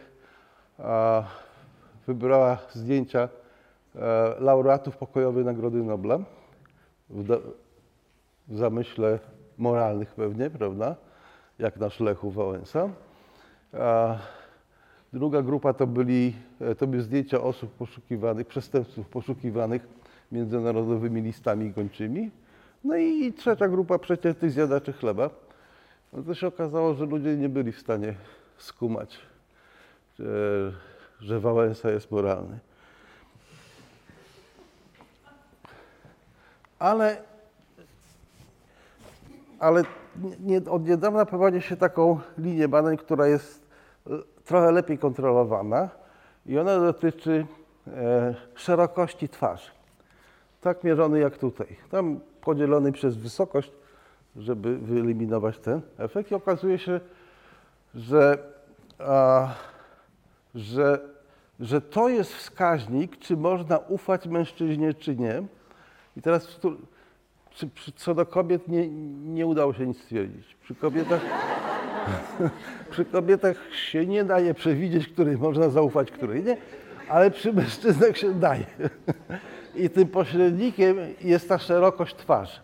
wybrała zdjęcia e, laureatów pokojowej Nagrody Nobla w, w zamyśle moralnych pewnie, prawda? Jak nasz Lechu Wałęsa. Druga grupa to, byli, e, to były zdjęcia osób poszukiwanych, przestępców poszukiwanych międzynarodowymi listami gończymi. No i trzecia grupa przeciętnych zjadaczy chleba. No to się okazało, że ludzie nie byli w stanie skumać, że, że Wałęsa jest moralny. Ale, ale nie, od niedawna prowadzi się taką linię badań, która jest e, trochę lepiej kontrolowana i ona dotyczy e, szerokości twarzy. Tak mierzony jak tutaj. Tam podzielony przez wysokość, żeby wyeliminować ten efekt i okazuje się, że, a, że, że to jest wskaźnik, czy można ufać mężczyźnie, czy nie. I teraz tu- czy, co do kobiet nie, nie udało się nic stwierdzić. Przy kobietach, przy kobietach się nie daje przewidzieć, której można zaufać, której nie, ale przy mężczyznach się daje. I tym pośrednikiem jest ta szerokość twarzy.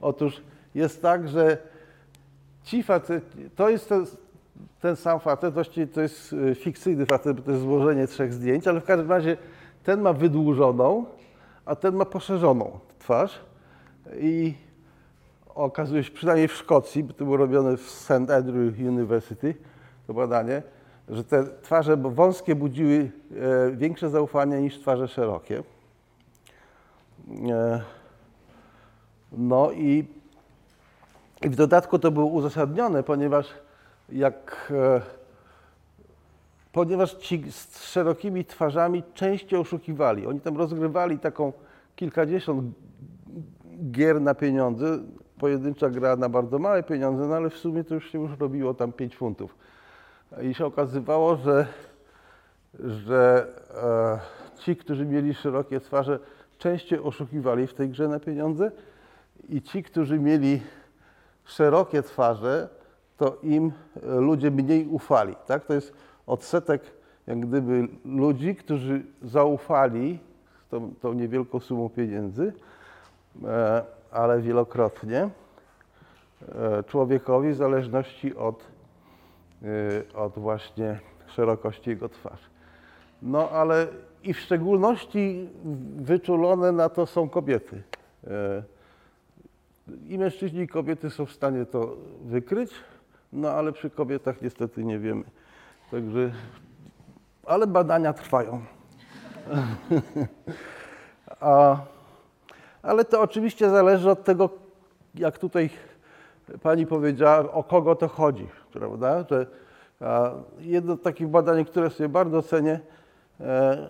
Otóż jest tak, że ci faceci, to jest ten, sam facet, właściwie to jest y, fikcyjny facet, bo to jest złożenie trzech zdjęć, ale w każdym razie ten ma wydłużoną, a ten ma poszerzoną twarz. I okazuje się, przynajmniej w Szkocji, bo to było robione w St. Andrew University, to badanie, że te twarze wąskie budziły e, większe zaufanie niż twarze szerokie. E, no i w dodatku to było uzasadnione, ponieważ jak e, ponieważ ci z szerokimi twarzami częściej oszukiwali. Oni tam rozgrywali taką kilkadziesiąt gier na pieniądze. Pojedyncza gra na bardzo małe pieniądze, no ale w sumie to już się już robiło tam 5 funtów. I się okazywało, że, że e, ci, którzy mieli szerokie twarze, częściej oszukiwali w tej grze na pieniądze i ci, którzy mieli szerokie twarze, to im e, ludzie mniej ufali. Tak? To jest odsetek jak gdyby ludzi, którzy zaufali tą, tą niewielką sumą pieniędzy, e, ale wielokrotnie e, człowiekowi w zależności od, e, od właśnie szerokości jego twarzy. No ale i w szczególności wyczulone na to są kobiety. E, I mężczyźni i kobiety są w stanie to wykryć, no ale przy kobietach niestety nie wiemy. Także, ale badania trwają. A, ale to oczywiście zależy od tego, jak tutaj pani powiedziała, o kogo to chodzi, prawda? Że, a, jedno z takich badań, które sobie bardzo cenię, e,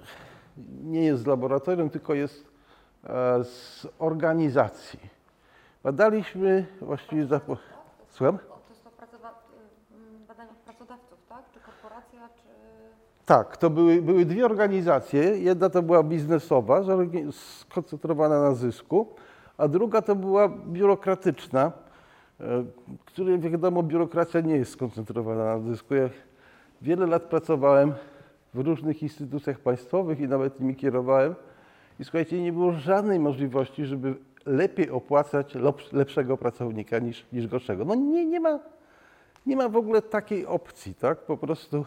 nie jest z laboratorium, tylko jest e, z organizacji. Badaliśmy właściwie za... Słucham? To jest to pracowa- y, badania pracodawców, tak? Czy korporacja, czy... Tak, to były, były dwie organizacje. Jedna to była biznesowa, skoncentrowana na zysku, a druga to była biurokratyczna, e, który, jak wiadomo, biurokracja nie jest skoncentrowana na dysku. Ja wiele lat pracowałem w różnych instytucjach państwowych i nawet nimi kierowałem. I słuchajcie, nie było żadnej możliwości, żeby lepiej opłacać lepszego pracownika niż, niż gorszego. No nie, nie, ma, nie ma w ogóle takiej opcji, tak? Po prostu,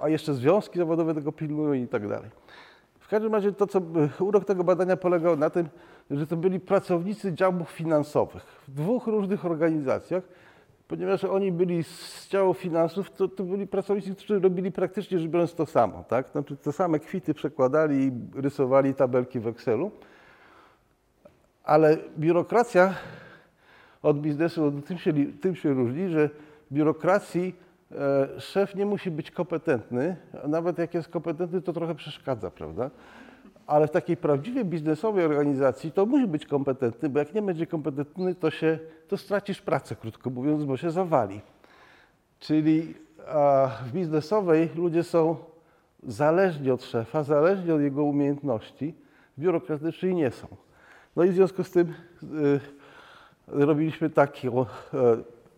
a jeszcze związki zawodowe tego pilnują i tak dalej. W każdym razie to, co urok tego badania polegał na tym, że to byli pracownicy działów finansowych w dwóch różnych organizacjach, ponieważ oni byli z działu finansów, to, to byli pracownicy, którzy robili praktycznie rzecz biorąc to samo, tak? Znaczy te same kwity przekładali i rysowali tabelki w Excelu, ale biurokracja od biznesu tym się, tym się różni, że biurokracji e, szef nie musi być kompetentny, a nawet jak jest kompetentny, to trochę przeszkadza, prawda? Ale w takiej prawdziwej biznesowej organizacji to musi być kompetentny, bo jak nie będzie kompetentny, to, się, to stracisz pracę, krótko mówiąc, bo się zawali. Czyli w biznesowej ludzie są zależni od szefa, zależni od jego umiejętności, w biurokratycznej nie są. No i w związku z tym y, robiliśmy o, e,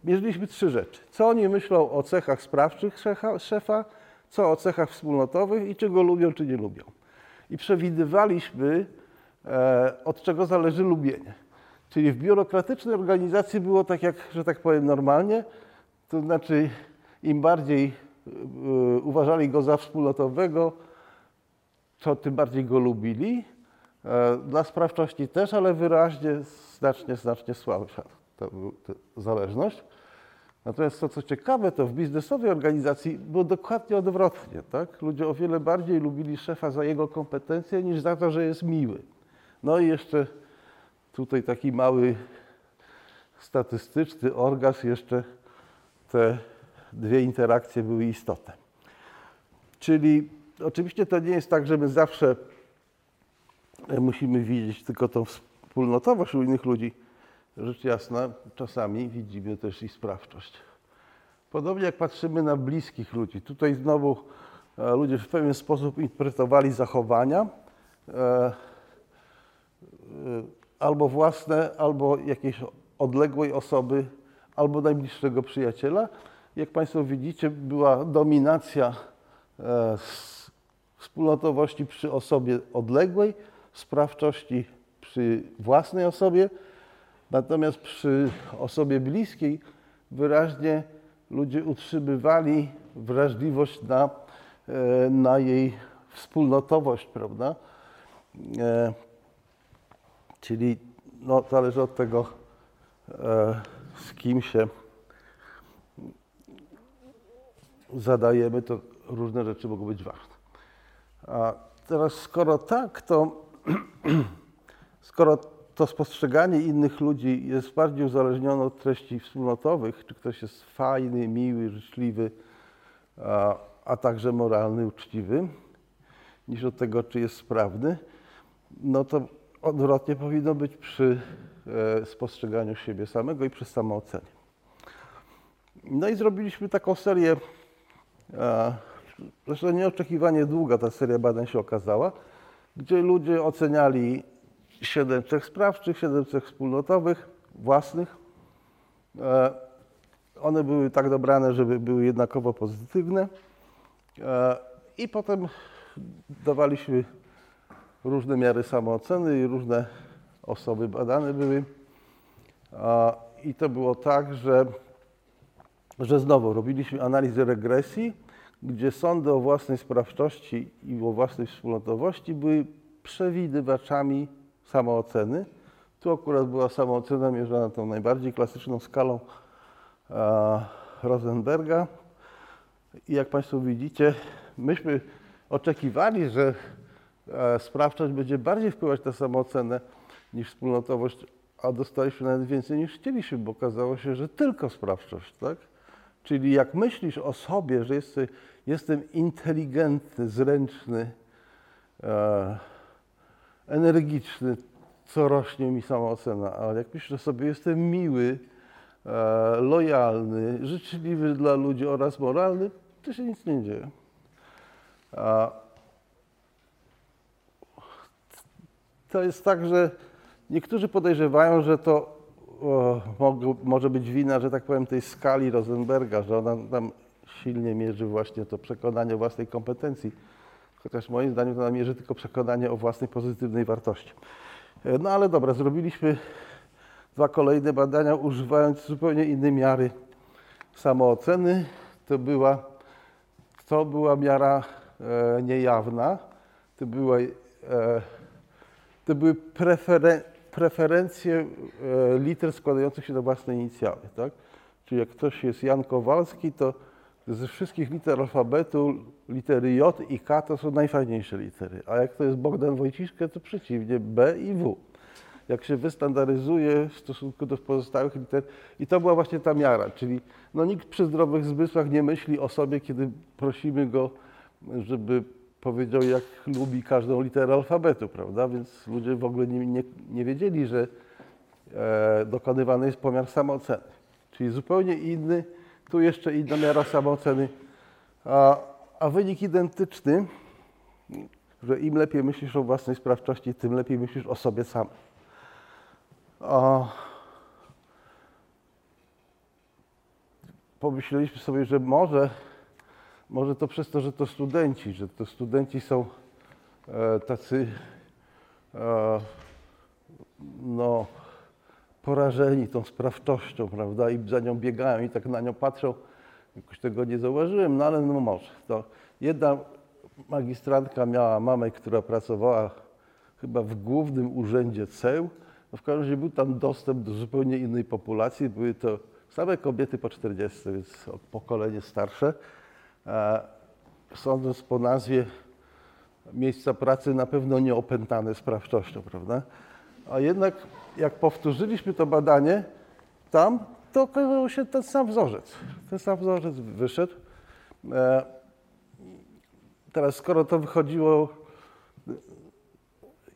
mierzyliśmy trzy rzeczy. Co oni myślą o cechach sprawczych szefa, co o cechach wspólnotowych i czy go lubią, czy nie lubią. I przewidywaliśmy, e, od czego zależy lubienie. Czyli w biurokratycznej organizacji było tak, jak, że tak powiem, normalnie, to znaczy im bardziej y, uważali go za wspólnotowego, to tym bardziej go lubili. E, Dla sprawczości też, ale wyraźnie znacznie, znacznie słabsza ta, ta zależność. Natomiast to, co ciekawe, to w biznesowej organizacji było dokładnie odwrotnie. Tak? Ludzie o wiele bardziej lubili szefa za jego kompetencje niż za to, że jest miły. No i jeszcze tutaj taki mały statystyczny orgazm, jeszcze te dwie interakcje były istotne. Czyli oczywiście to nie jest tak, że my zawsze musimy widzieć tylko tą wspólnotowość u innych ludzi. Rzecz jasna, czasami widzimy też i sprawczość. Podobnie jak patrzymy na bliskich ludzi. Tutaj znowu e, ludzie w pewien sposób interpretowali zachowania e, e, albo własne, albo jakiejś odległej osoby, albo najbliższego przyjaciela. Jak Państwo widzicie, była dominacja wspólnotowości przy osobie odległej, sprawczości przy własnej osobie, natomiast przy osobie bliskiej wyraźnie ludzie utrzymywali wrażliwość na, e, na jej wspólnotowość, prawda? E, Czyli no, zależy od tego, e, z kim się zadajemy, to różne rzeczy mogą być ważne. A teraz, skoro tak, to skoro to spostrzeganie innych ludzi jest bardziej uzależnione od treści wspólnotowych, czy ktoś jest fajny, miły, życzliwy, a, a także moralny, uczciwy, niż od tego, czy jest sprawny, no to odwrotnie powinno być przy e, spostrzeganiu siebie samego i przy samoocenie. No i zrobiliśmy taką serię, e, zresztą nieoczekiwanie długa ta seria badań się okazała, gdzie ludzie oceniali siedem cech sprawczych, siedem cech wspólnotowych, własnych. E, One były tak dobrane, żeby były jednakowo pozytywne. E, I potem dawaliśmy różne miary samooceny i różne osoby badane były. A, I to było tak, że, że znowu robiliśmy analizę regresji, gdzie sądy o własnej sprawczości i o własnej wspólnotowości były przewidywaczami samooceny. Tu akurat była samoocena mierzona tą najbardziej klasyczną skalą a, Rosenberga. I jak Państwo widzicie, myśmy oczekiwali, że e, sprawczość będzie bardziej wpływać na samoocenę niż wspólnotowość, a dostaliśmy nawet więcej niż chcieliśmy, bo okazało się, że tylko sprawczość, tak? Czyli jak myślisz o sobie, że jest, jestem inteligentny, zręczny, e, energiczny, co rośnie mi samoocena, ale jak myślisz o sobie, jestem miły, e, lojalny, życzliwy dla ludzi oraz moralny, to się nic nie dzieje. A to jest tak, że niektórzy podejrzewają, że to o, może być wina, że tak powiem, tej skali Rosenberga, że ona tam silnie mierzy właśnie to przekonanie własnej kompetencji. Chociaż moim zdaniem to ona mierzy tylko przekonanie o własnej pozytywnej wartości. E, No ale dobra, zrobiliśmy dwa kolejne badania, używając zupełnie innej miary samooceny. To była, to była miara e, niejawna. To, była, e, to były preferen, preferencje e, liter składających się na własne inicjały. Tak? Czyli jak ktoś jest Jan Kowalski, to ze wszystkich liter alfabetu litery J i K to są najfajniejsze litery. A jak to jest Bogdan Wojciszkę, to przeciwnie, B i W jak się wystandaryzuje w stosunku do pozostałych liter. I to była właśnie ta miara, czyli no, nikt przy zdrowych zmysłach nie myśli o sobie, kiedy prosimy go, żeby powiedział, jak lubi każdą literę alfabetu, prawda? Więc ludzie w ogóle nie, nie, nie wiedzieli, że e, dokonywany jest pomiar samooceny. Czyli zupełnie inny, tu jeszcze inna miara samooceny, a, a wynik identyczny, że im lepiej myślisz o własnej sprawczości, tym lepiej myślisz o sobie samym. A pomyśleliśmy sobie, że może, może to przez to, że to studenci, że to studenci są e, tacy e, no, porażeni tą sprawczością, prawda, i za nią biegają i tak na nią patrzą. Jakoś tego nie zauważyłem, no ale no może. To jedna magistrantka miała mamę, która pracowała chyba w głównym urzędzie CEU, no w każdym razie był tam dostęp do zupełnie innej populacji. Były to same kobiety po 40, więc pokolenie starsze. E, Sądząc po nazwie miejsca pracy na pewno nie opętane sprawczością, prawda? A jednak jak powtórzyliśmy to badanie tam, to okazał się ten sam wzorzec. Ten sam wzorzec wyszedł. E, Teraz skoro to wychodziło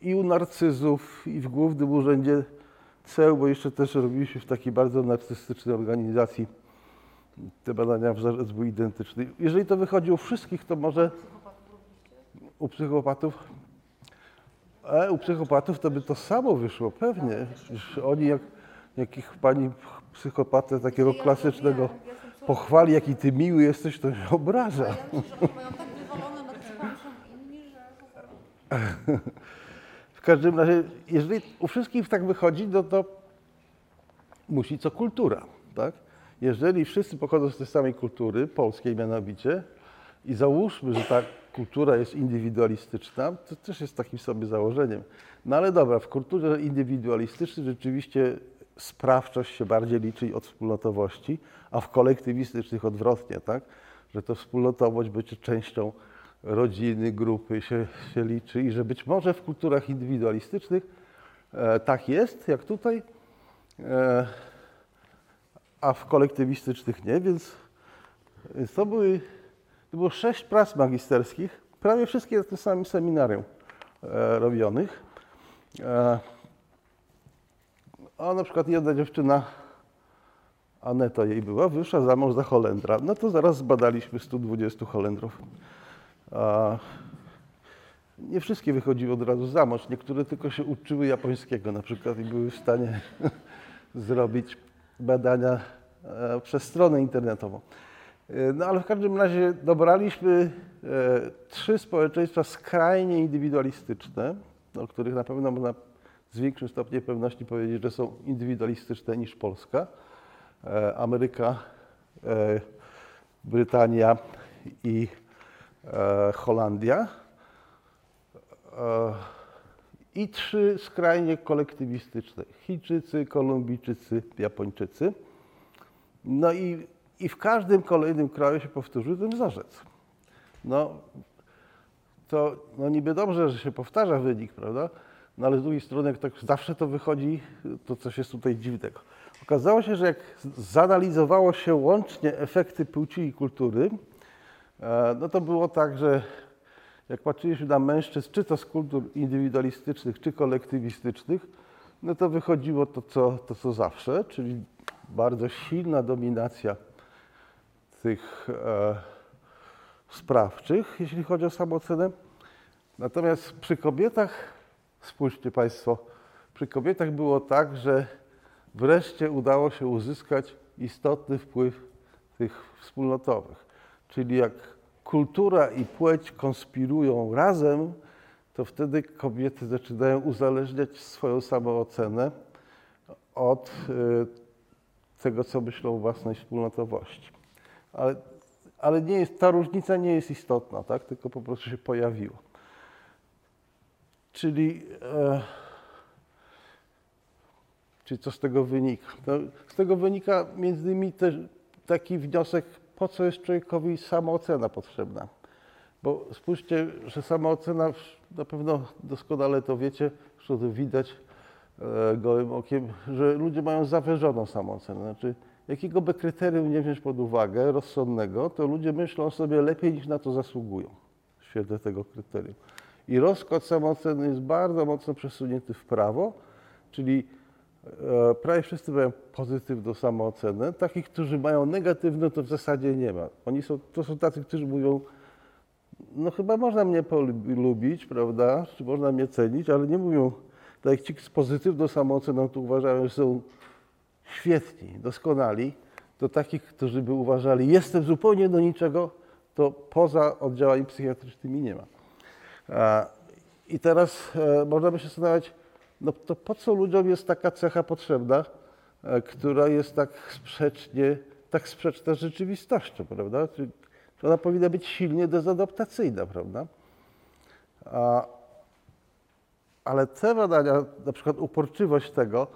i u narcyzów, i w Głównym Urzędzie CEU, bo jeszcze też robiliśmy w takiej bardzo narcystycznej organizacji. Te badania wzorzec był identyczny. Jeżeli to wychodzi u wszystkich, to może u psychopatów, e, u psychopatów to by to samo wyszło, pewnie. Przecież oni jak, jak ich pani psychopatę takiego klasycznego pochwali, jaki ty miły jesteś, to się obraża. Tak prostu... W każdym razie, jeżeli u wszystkich tak wychodzi, no to musi co kultura, tak? Jeżeli wszyscy pochodzą z tej samej kultury, polskiej mianowicie, i załóżmy, że ta kultura jest indywidualistyczna, to też jest takim sobie założeniem. No ale dobra, w kulturze indywidualistycznej rzeczywiście sprawczość się bardziej liczy od wspólnotowości, a w kolektywistycznych odwrotnie, tak? Że to wspólnotowość bycie częścią rodziny, grupy się, się liczy i że być może w kulturach indywidualistycznych e, tak jest, jak tutaj, e, a w kolektywistycznych nie, więc, to, były, to było sześć prac magisterskich, prawie wszystkie na tym samym seminarium e, robionych. E, a na przykład jedna dziewczyna, Aneta jej była, wyszła za mąż za Holendra. No to zaraz zbadaliśmy 120 Holendrów. A nie wszystkie wychodziły od razu za mąż, niektóre tylko się uczyły japońskiego na przykład i były w stanie zrobić badania e, przez stronę internetową. E, No ale w każdym razie dobraliśmy e, trzy społeczeństwa skrajnie indywidualistyczne, o których na pewno można z większym stopniem pewności powiedzieć, że są indywidualistyczne niż Polska. E, Ameryka, Brytania i Holandia. I trzy skrajnie kolektywistyczne. Chińczycy, Kolumbijczycy, Japończycy. No i, i w każdym kolejnym kraju się powtórzył ten wzorzec. No, to no niby dobrze, że się powtarza wynik, prawda? No ale z drugiej strony, tak zawsze to wychodzi, to coś jest tutaj dziwnego. Okazało się, że jak zanalizowało się łącznie efekty płci i kultury, e, no to było tak, że jak patrzyliśmy na mężczyzn, czy to z kultur indywidualistycznych, czy kolektywistycznych, no to wychodziło to, co, to, co zawsze, czyli bardzo silna dominacja tych e, sprawczych, jeśli chodzi o samoocenę. Natomiast przy kobietach, spójrzcie Państwo, przy kobietach było tak, że wreszcie udało się uzyskać istotny wpływ tych wspólnotowych. Czyli jak kultura i płeć konspirują razem, to wtedy kobiety zaczynają uzależniać swoją samoocenę od y, tego, co myślą o własnej wspólnotowości. Ale, ale nie jest, ta różnica nie jest istotna, tak? tylko po prostu się pojawiła. Czyli, e, czyli co z tego wynika? No, z tego wynika między innymi też taki wniosek, po co jest człowiekowi samoocena potrzebna. Bo spójrzcie, że samoocena, na pewno doskonale to wiecie, że to widać e, gołym okiem, że ludzie mają zawyżoną samoocenę. Znaczy, jakiego by kryterium nie wziąć pod uwagę, rozsądnego, to ludzie myślą sobie lepiej niż na to zasługują w świetle tego kryterium. I rozkład samooceny jest bardzo mocno przesunięty w prawo, czyli e, prawie wszyscy mają pozytywną samoocenę. Takich, którzy mają negatywną, to w zasadzie nie ma. Oni są, to są tacy, którzy mówią, no chyba można mnie polubić, prawda, czy można mnie cenić, ale nie mówią, tak jak ci z pozytywną samooceną to uważają, że są świetni, doskonali, to takich, którzy by uważali, jestem zupełnie do niczego, to poza oddziałami psychiatrycznymi nie ma. I teraz e, można by się zastanawiać, no to po co ludziom jest taka cecha potrzebna, e, która jest tak sprzecznie, tak sprzeczna z rzeczywistością, prawda? Czyli ona powinna być silnie dezadaptacyjna, prawda? Ale te badania, na przykład uporczywość tego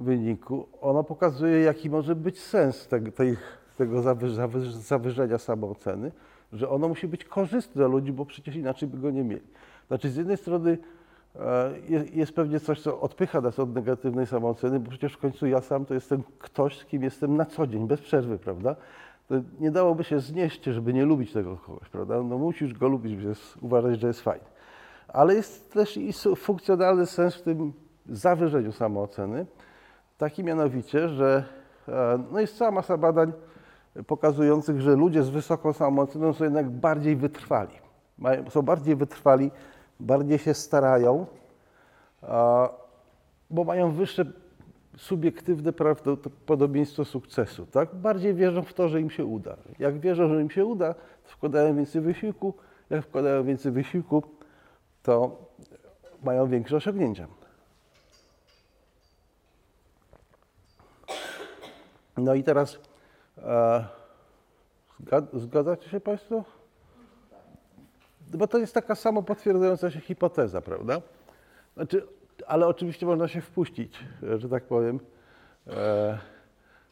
wyniku, ona pokazuje, jaki może być sens tej, tego zawyż, zawyż, zawyżenia samooceny, że ono musi być korzystne dla ludzi, bo przecież inaczej by go nie mieli. Znaczy z jednej strony e, jest, jest pewnie coś, co odpycha nas od negatywnej samooceny, bo przecież w końcu ja sam to jestem ktoś, z kim jestem na co dzień, bez przerwy, prawda? To nie dałoby się znieść, żeby nie lubić tego kogoś, prawda? No musisz go lubić, żeby uważać, że jest fajny. Ale jest też i funkcjonalny sens w tym zawyżeniu samooceny, taki mianowicie, że e, no jest cała masa badań pokazujących, że ludzie z wysoką samooceną są jednak bardziej wytrwali. Są bardziej wytrwali, bardziej się starają, bo mają wyższe subiektywne prawdopodobieństwo sukcesu. Tak? Bardziej wierzą w to, że im się uda. Jak wierzą, że im się uda, to wkładają więcej wysiłku. Jak wkładają więcej wysiłku, to mają większe osiągnięcia. No i teraz e, zgadzacie się Państwo? Bo to jest taka samo potwierdzająca się hipoteza, prawda? Znaczy, ale oczywiście można się wpuścić, że tak powiem. E,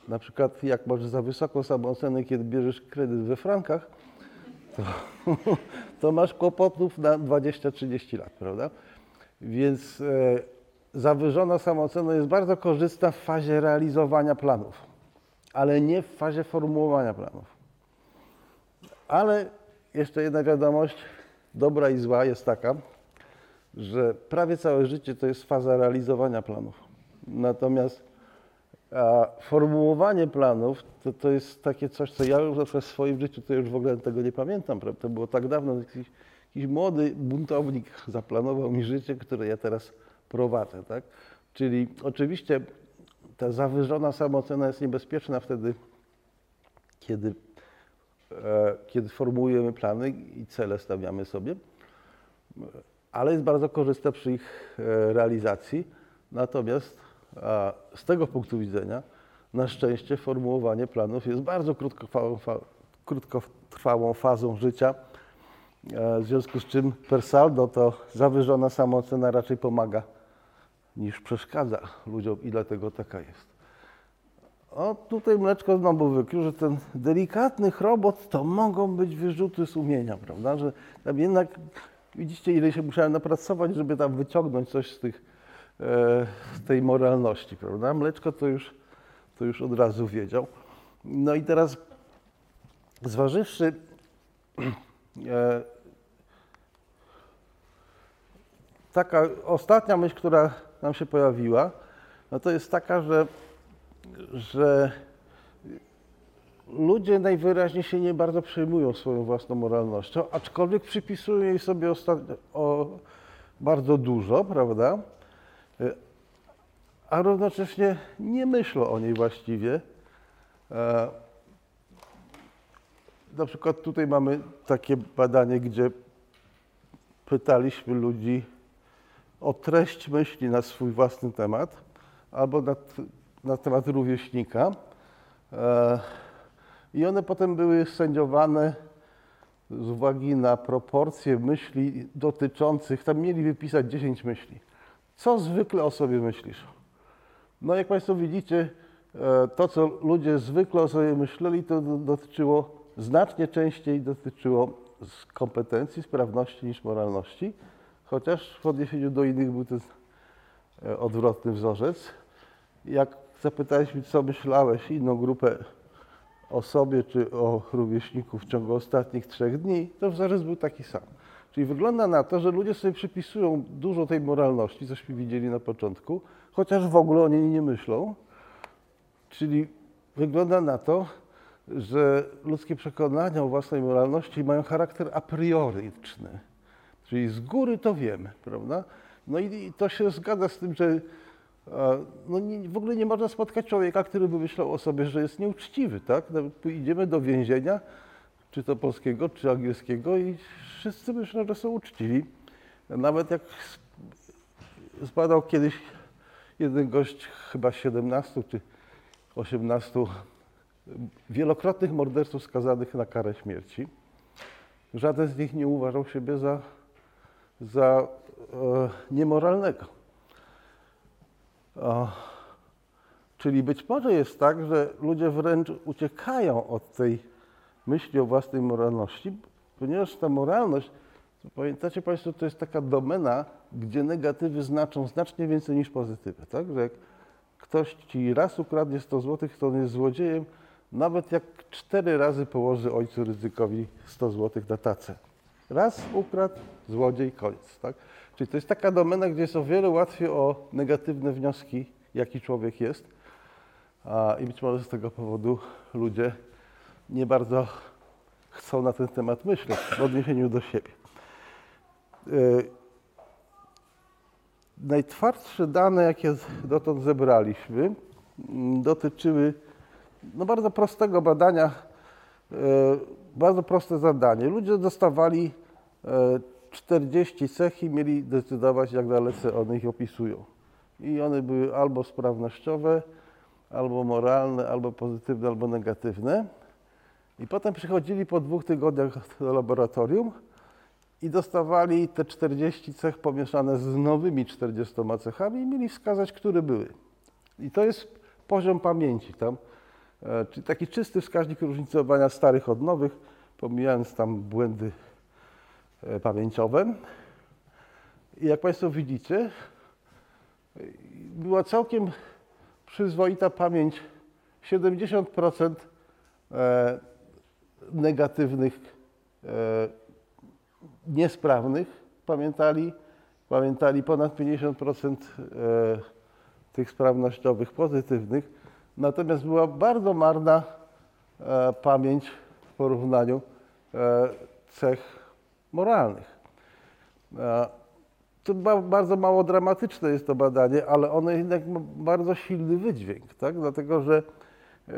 na przykład jak masz za wysoką samoocenę, kiedy bierzesz kredyt we frankach, to, to masz kłopotów na 20-30 lat, prawda? Więc e, zawyżona samoocena jest bardzo korzystna w fazie realizowania planów, ale nie w fazie formułowania planów. Ale jeszcze jedna wiadomość, dobra i zła jest taka, że prawie całe życie to jest faza realizowania planów. Natomiast formułowanie planów to, to jest takie coś, co ja już w swoim życiu to już w ogóle tego nie pamiętam. Prawda? To było tak dawno, jakiś, jakiś młody buntownik zaplanował mi życie, które ja teraz prowadzę. Tak? Czyli oczywiście ta zawyżona samoocena jest niebezpieczna wtedy, kiedy, e, kiedy formułujemy plany i cele stawiamy sobie ale jest bardzo korzystna przy ich e, realizacji. Natomiast z tego punktu widzenia, na szczęście, formułowanie planów jest bardzo krótkotrwałą, krótkotrwałą fazą życia, e, w związku z czym per saldo to zawyżona samoocena raczej pomaga niż przeszkadza ludziom i dlatego taka jest. O, tutaj mleczko znowu wykrył, że ten delikatny chrobot to mogą być wyrzuty sumienia, prawda? Że tam jednak Widzicie, ile się musiałem napracować, żeby tam wyciągnąć coś z, tych, e, z tej moralności, prawda? Mleczko to już, to już od razu wiedział. No i teraz zważywszy e, taka ostatnia myśl, która nam się pojawiła, no to jest taka, że, że ludzie najwyraźniej się nie bardzo przejmują swoją własną moralnością, aczkolwiek przypisują jej sobie o, bardzo dużo, prawda? a równocześnie nie myślą o niej właściwie. E, na przykład tutaj mamy takie badanie, gdzie pytaliśmy ludzi o treść myśli na swój własny temat albo na, na temat rówieśnika. E, I one potem były sędziowane z uwagi na proporcje myśli dotyczących, tam mieli wypisać 10 myśli. Co zwykle o sobie myślisz? No jak Państwo widzicie, e, to co ludzie zwykle o sobie myśleli, to do- dotyczyło, znacznie częściej dotyczyło kompetencji, sprawności niż moralności, chociaż w odniesieniu do innych był ten e, odwrotny wzorzec. Jak zapytaliśmy, co myślałeś, inną grupę o sobie czy o rówieśniku w ciągu ostatnich trzech dni, to wzorzec był taki sam. Czyli wygląda na to, że ludzie sobie przypisują dużo tej moralności, cośmy widzieli na początku, chociaż w ogóle o niej nie myślą. Czyli wygląda na to, że ludzkie przekonania o własnej moralności mają charakter a prioryczny. Czyli z góry to wiemy, prawda? No i, to się zgadza z tym, że no nie, w ogóle nie można spotkać człowieka, który by myślał o sobie, że jest nieuczciwy, tak? Nawet idziemy do więzienia, czy to polskiego, czy angielskiego i wszyscy myślą, że są uczciwi. Nawet jak zbadał kiedyś jeden gość, chyba 17 czy 18 wielokrotnych morderców skazanych na karę śmierci. Żaden z nich nie uważał siebie za, za e, niemoralnego. Czyli być może jest tak, że ludzie wręcz uciekają od tej myśli o własnej moralności, ponieważ ta moralność, pamiętacie Państwo, to jest taka domena, gdzie negatywy znaczą znacznie więcej niż pozytywy. Tak? Że jak ktoś ci raz ukradnie 100 zł, to on jest złodziejem, nawet jak cztery razy położy ojcu ryzykowi 100 zł na tacę. Raz ukradł, złodziej, koniec. Tak? Czyli to jest taka domena, gdzie jest o wiele łatwiej o negatywne wnioski, jaki człowiek jest. A, I być może z tego powodu ludzie nie bardzo chcą na ten temat myśleć w odniesieniu do siebie. Yy, Najtwardsze dane, jakie dotąd zebraliśmy, dotyczyły no bardzo prostego badania, bardzo proste zadanie. Ludzie dostawali e, 40 cech i mieli decydować, jak dalece one ich opisują. I one były albo sprawnościowe, albo moralne, albo pozytywne, albo negatywne. I potem przychodzili po dwóch tygodniach do laboratorium i dostawali te 40 cech pomieszane z nowymi 40 cechami i mieli wskazać, które były. I to jest poziom pamięci tam, e, czyli taki czysty wskaźnik różnicowania starych od nowych, pomijając tam błędy e, pamięciowe. I jak Państwo widzicie, e, była całkiem przyzwoita pamięć 70% e, negatywnych e, niesprawnych pamiętali, pamiętali ponad 50% e, tych sprawnościowych pozytywnych, natomiast była bardzo marna e, pamięć w porównaniu e, cech moralnych. E, To ba- bardzo mało dramatyczne jest to badanie, ale ono jednak ma bardzo silny wydźwięk, tak? dlatego że, e,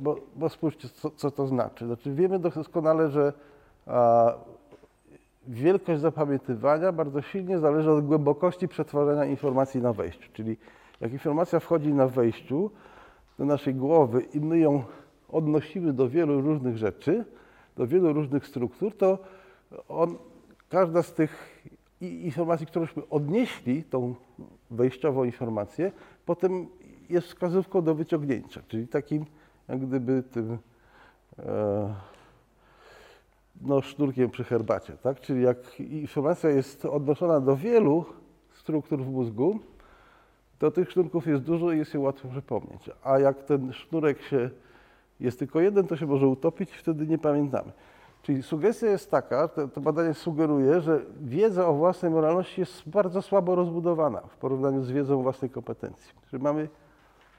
bo, bo spójrzcie, co, co to znaczy. Znaczy wiemy doskonale, że a, wielkość zapamiętywania bardzo silnie zależy od głębokości przetwarzania informacji na wejściu. Czyli jak informacja wchodzi na wejściu do naszej głowy i my ją odnosimy do wielu różnych rzeczy, do wielu różnych struktur, to on, każda z tych informacji, któreśmy odnieśli, tą wejściową informację, potem jest wskazówką do wyciągnięcia, czyli takim jak gdyby tym e, no, sznurkiem przy herbacie, tak? Czyli jak informacja jest odnoszona do wielu struktur w mózgu, to tych sznurków jest dużo i jest je łatwo przypomnieć. A jak ten sznurek się jest tylko jeden, to się może utopić wtedy nie pamiętamy. Czyli sugestia jest taka, to, to badanie sugeruje, że wiedza o własnej moralności jest bardzo słabo rozbudowana w porównaniu z wiedzą własnej kompetencji. Że mamy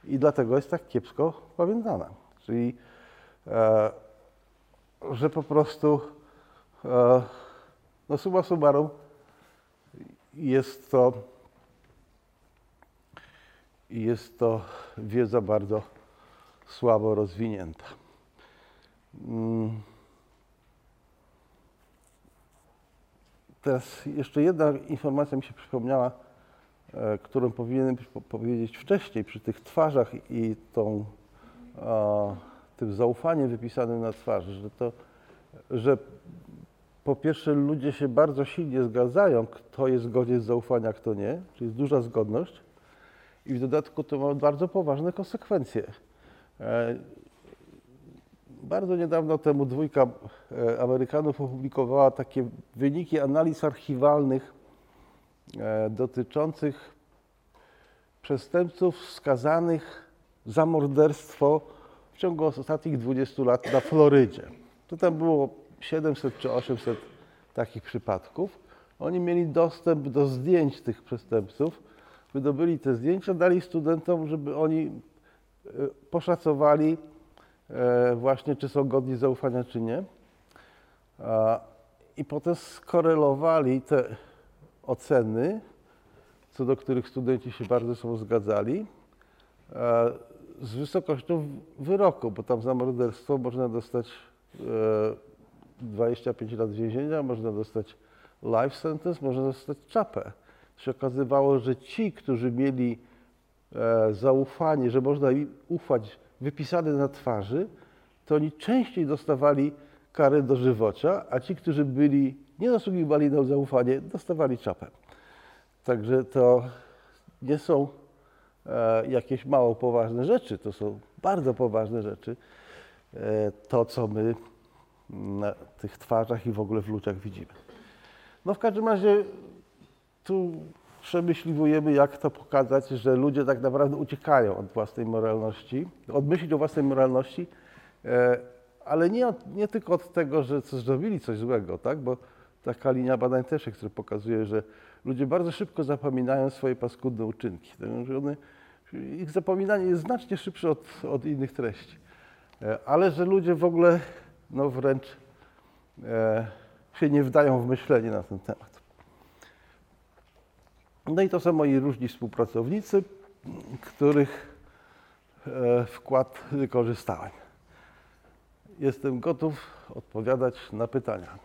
i dlatego jest tak kiepsko pamiętana. Czyli e, że po prostu e, no summa summarum jest to i jest to wiedza bardzo słabo rozwinięta. Mm. Teraz jeszcze jedna informacja mi się przypomniała, e, którą powinienem po- powiedzieć wcześniej przy tych twarzach i tą, tym zaufaniem wypisanym na twarzy, że to, że po pierwsze ludzie się bardzo silnie zgadzają, kto jest godzien zaufania, kto nie, czyli jest duża zgodność i w dodatku to ma bardzo poważne konsekwencje. E, Bardzo niedawno temu dwójka e, Amerykanów opublikowała takie wyniki analiz archiwalnych e, dotyczących przestępców skazanych za morderstwo w ciągu ostatnich 20 lat na Florydzie. To tam było 700 czy 800 takich przypadków. Oni mieli dostęp do zdjęć tych przestępców, wydobyli te zdjęcia, dali studentom, żeby oni e, poszacowali e, właśnie, czy są godni zaufania, czy nie. I potem skorelowali te oceny, co do których studenci się bardzo są zgadzali, e, z wysokością wyroku, bo tam za morderstwo można dostać e, 25 lat więzienia, można dostać life sentence, można dostać czapę. Się okazywało, że ci, którzy mieli e, zaufanie, że można im ufać wypisane na twarzy, to oni częściej dostawali karę dożywocia, a ci, którzy byli, nie zasługiwali na zaufanie, dostawali czapę. Także to nie są e, jakieś mało poważne rzeczy, to są bardzo poważne rzeczy. E, to, co my na tych twarzach i w ogóle w ludziach widzimy. No w każdym razie tu przemyśliwujemy, jak to pokazać, że ludzie tak naprawdę uciekają od własnej moralności, od myśli o własnej moralności, e, ale nie, od, nie tylko od tego, że coś zrobili coś złego, tak? bo taka linia badań też która pokazuje, że ludzie bardzo szybko zapominają swoje paskudne uczynki. Znaczy one, ich zapominanie jest znacznie szybsze od, od innych treści. E, Ale że ludzie w ogóle no wręcz e, się nie wdają w myślenie na ten temat. No i to są moi różni współpracownicy, których e, wkład wykorzystałem. Jestem gotów odpowiadać na pytania.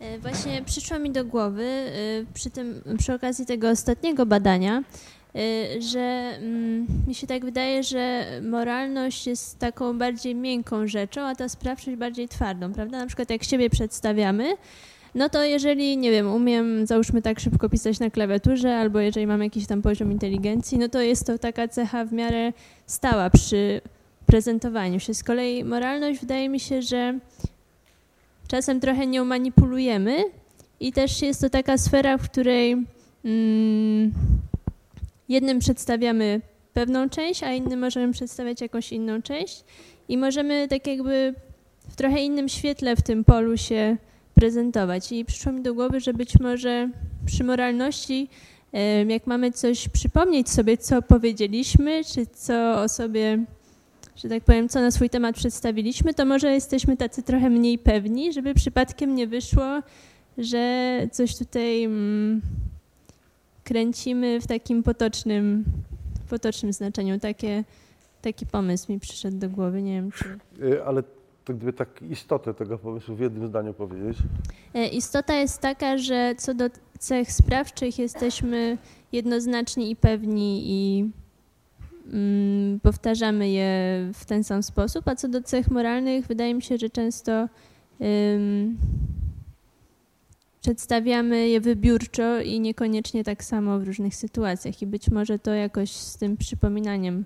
E, Właśnie przyszło mi do głowy e, przy, tym, przy okazji tego ostatniego badania, że mm, mi się tak wydaje, że moralność jest taką bardziej miękką rzeczą, a ta sprawczość bardziej twardą, prawda? Na przykład jak siebie przedstawiamy, no to jeżeli, nie wiem, umiem załóżmy tak szybko pisać na klawiaturze, albo jeżeli mam jakiś tam poziom inteligencji, no to jest to taka cecha w miarę stała przy prezentowaniu się. Z kolei moralność wydaje mi się, że czasem trochę nią manipulujemy i też jest to taka sfera, w której mm, jednym przedstawiamy pewną część, a innym możemy przedstawiać jakąś inną część i możemy tak jakby w trochę innym świetle w tym polu się prezentować. I przyszło mi do głowy, że być może przy moralności, jak mamy coś przypomnieć sobie, co powiedzieliśmy, czy co o sobie że tak powiem, co na swój temat przedstawiliśmy, to może jesteśmy tacy trochę mniej pewni, żeby przypadkiem nie wyszło, że coś tutaj mm, kręcimy w takim potocznym, potocznym znaczeniu. Takie, taki pomysł mi przyszedł do głowy, nie wiem czy... Y, Ale to gdyby tak istotę tego pomysłu w jednym zdaniu powiedzieć. E, Istota jest taka, że co do cech sprawczych jesteśmy jednoznaczni i pewni i mm, powtarzamy je w ten sam sposób, a co do cech moralnych wydaje mi się, że często ym, przedstawiamy je wybiórczo i niekoniecznie tak samo w różnych sytuacjach i być może to jakoś z tym przypominaniem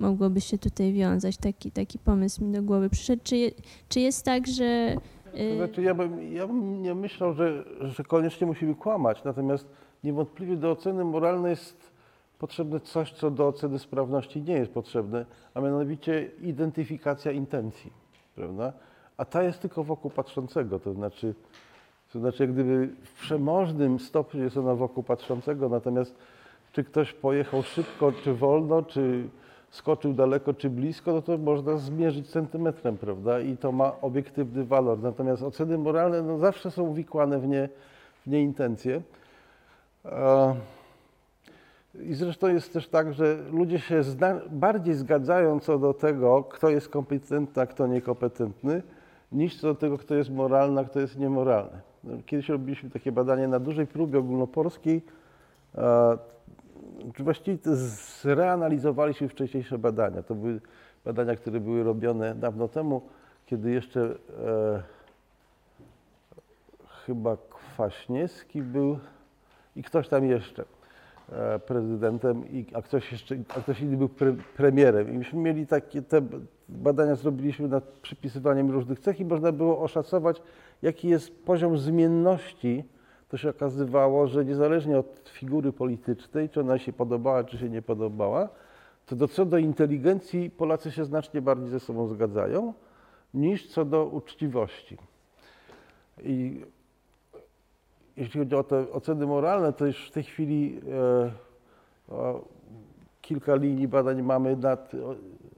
mogłoby się tutaj wiązać. Taki, taki pomysł mi do głowy przyszedł. Czy, je, czy jest tak, że... To y, znaczy, ja bym, ja bym nie myślał, że, że koniecznie musimy kłamać, natomiast niewątpliwie do oceny moralnej jest potrzebne coś, co do oceny sprawności nie jest potrzebne, a mianowicie identyfikacja intencji, prawda? A ta jest tylko wokół patrzącego, to znaczy, to znaczy jak gdyby w przemożnym stopniu jest ona wokół patrzącego, natomiast czy ktoś pojechał szybko, czy wolno, czy skoczył daleko, czy blisko, no to można zmierzyć centymetrem, prawda? I to ma obiektywny walor. Natomiast oceny moralne no, zawsze są uwikłane w nie, w nie intencje. E, I zresztą jest też tak, że ludzie się bardziej zgadzają co do tego, kto jest kompetentny, a kto niekompetentny, niż co do tego, kto jest moralny, a kto jest niemoralny. Kiedyś robiliśmy takie badanie na dużej próbie ogólnopolskiej. Właściwie zreanalizowaliśmy wcześniejsze badania. To były badania, które były robione dawno temu, kiedy jeszcze e, chyba Kwaśniewski był i ktoś tam jeszcze e, prezydentem, i, a, ktoś jeszcze, a ktoś inny był pre, premierem. I myśmy mieli takie, te badania zrobiliśmy nad przypisywaniem różnych cech i można było oszacować, jaki jest poziom zmienności. To się okazywało, że niezależnie od figury politycznej, czy ona się podobała, czy się nie podobała, to do, co do inteligencji Polacy się znacznie bardziej ze sobą zgadzają, niż co do uczciwości. I jeśli chodzi o te oceny moralne, to już w tej chwili e, o, kilka linii badań mamy nad,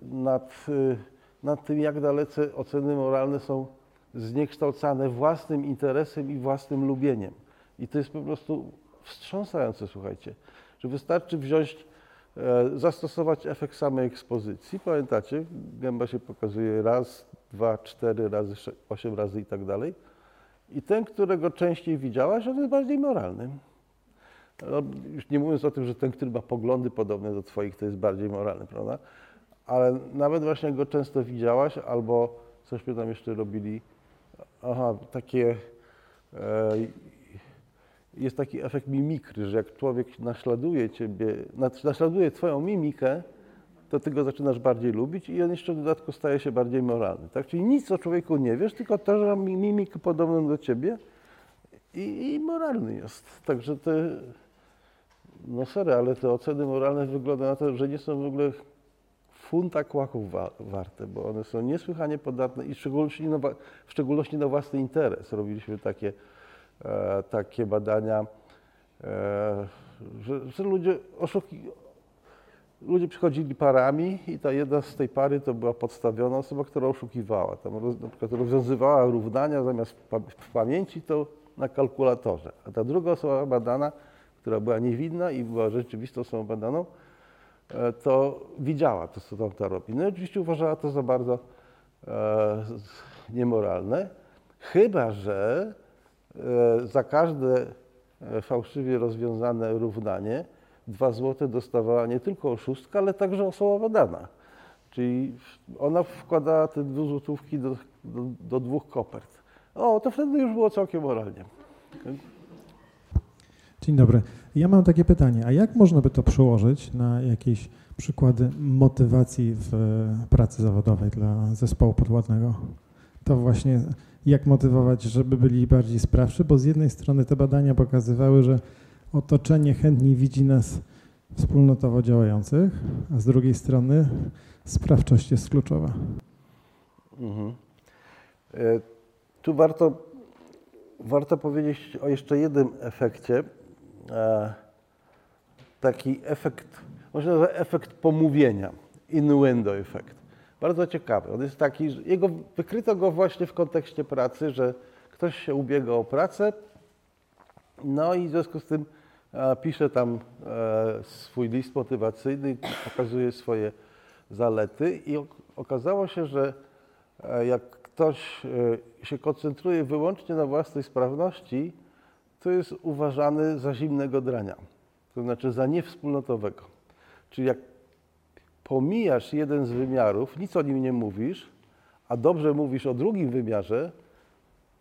nad, e, nad tym, jak dalece oceny moralne są zniekształcane własnym interesem i własnym lubieniem. I to jest po prostu wstrząsające, słuchajcie, że wystarczy wziąć, e, zastosować efekt samej ekspozycji. Pamiętacie, gęba się pokazuje raz, dwa, cztery razy, osiem razy i tak dalej. I ten, którego częściej widziałaś, on jest bardziej moralny. No, już nie mówiąc o tym, że ten, który ma poglądy podobne do Twoich, to jest bardziej moralny, prawda? Ale nawet właśnie go często widziałaś, albo cośmy tam jeszcze robili, aha, takie, e, jest taki efekt mimikry, że jak człowiek naśladuje Ciebie, naśladuje Twoją mimikę, to Ty go zaczynasz bardziej lubić i on jeszcze w dodatku staje się bardziej moralny. Tak? Czyli nic o człowieku nie wiesz, tylko to, że mimikę podobną do Ciebie i, i moralny jest. Także te, no serio, ale te oceny moralne wyglądają na to, że nie są w ogóle funta kłaków wa- warte, bo one są niesłychanie podatne i szczególności na, w szczególności na własny interes. Robiliśmy takie, takie badania, e, że, że ludzie oszuki, ludzie przychodzili parami i ta jedna z tej pary to była podstawiona osoba, która oszukiwała. Tam roz, na przykład rozwiązywała równania zamiast w, pa, w pamięci to na kalkulatorze. A ta druga osoba badana, która była niewinna i była rzeczywistą osobą badaną, e, to widziała to, co tamta robi. No i oczywiście uważała to za bardzo e, niemoralne, chyba że e, za każde e, fałszywie rozwiązane równanie dwa złote dostawała nie tylko oszustka, ale także osoba badana. Czyli ona wkładała te dwuzłotówki do, do, do dwóch kopert. O, to wtedy już było całkiem moralnie. Dzień dobry. Ja mam takie pytanie, a jak można by to przełożyć na jakieś przykłady motywacji w e, pracy zawodowej dla zespołu podwładnego? To właśnie jak motywować, żeby byli bardziej sprawczy, bo z jednej strony te badania pokazywały, że otoczenie chętniej widzi nas wspólnotowo działających, a z drugiej strony sprawczość jest kluczowa. Mhm. E, Tu warto, warto powiedzieć o jeszcze jednym efekcie. E, Taki efekt, można nazwać efekt pomówienia, innuendo efekt. Bardzo ciekawy. On jest taki, że jego, wykryto go właśnie w kontekście pracy, że ktoś się ubiega o pracę, no i w związku z tym e, pisze tam e, swój list motywacyjny, pokazuje swoje zalety i ok- okazało się, że e, jak ktoś e, się koncentruje wyłącznie na własnej sprawności, to jest uważany za zimnego drania, to znaczy za niewspólnotowego. Czyli jak pomijasz jeden z wymiarów, nic o nim nie mówisz, a dobrze mówisz o drugim wymiarze,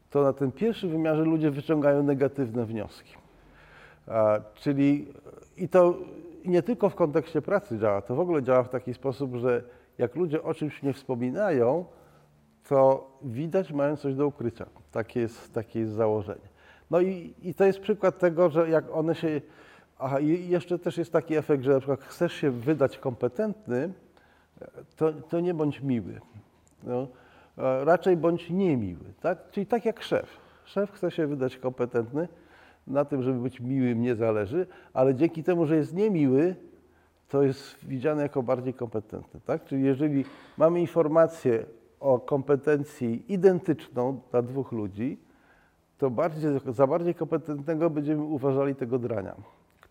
to na tym pierwszym wymiarze ludzie wyciągają negatywne wnioski. A, czyli i to nie tylko w kontekście pracy działa, to w ogóle działa w taki sposób, że jak ludzie o czymś nie wspominają, to widać mają coś do ukrycia. Takie jest, takie jest założenie. No i, i to jest przykład tego, że jak one się. Aha, i jeszcze też jest taki efekt, że na przykład chcesz się wydać kompetentny, to, to nie bądź miły. No, raczej bądź niemiły. Tak? Czyli tak jak szef. Szef chce się wydać kompetentny, na tym, żeby być miłym nie zależy, ale dzięki temu, że jest niemiły, to jest widziany jako bardziej kompetentny. Tak? Czyli jeżeli mamy informację o kompetencji identyczną dla dwóch ludzi, to bardziej, za bardziej kompetentnego będziemy uważali tego drania,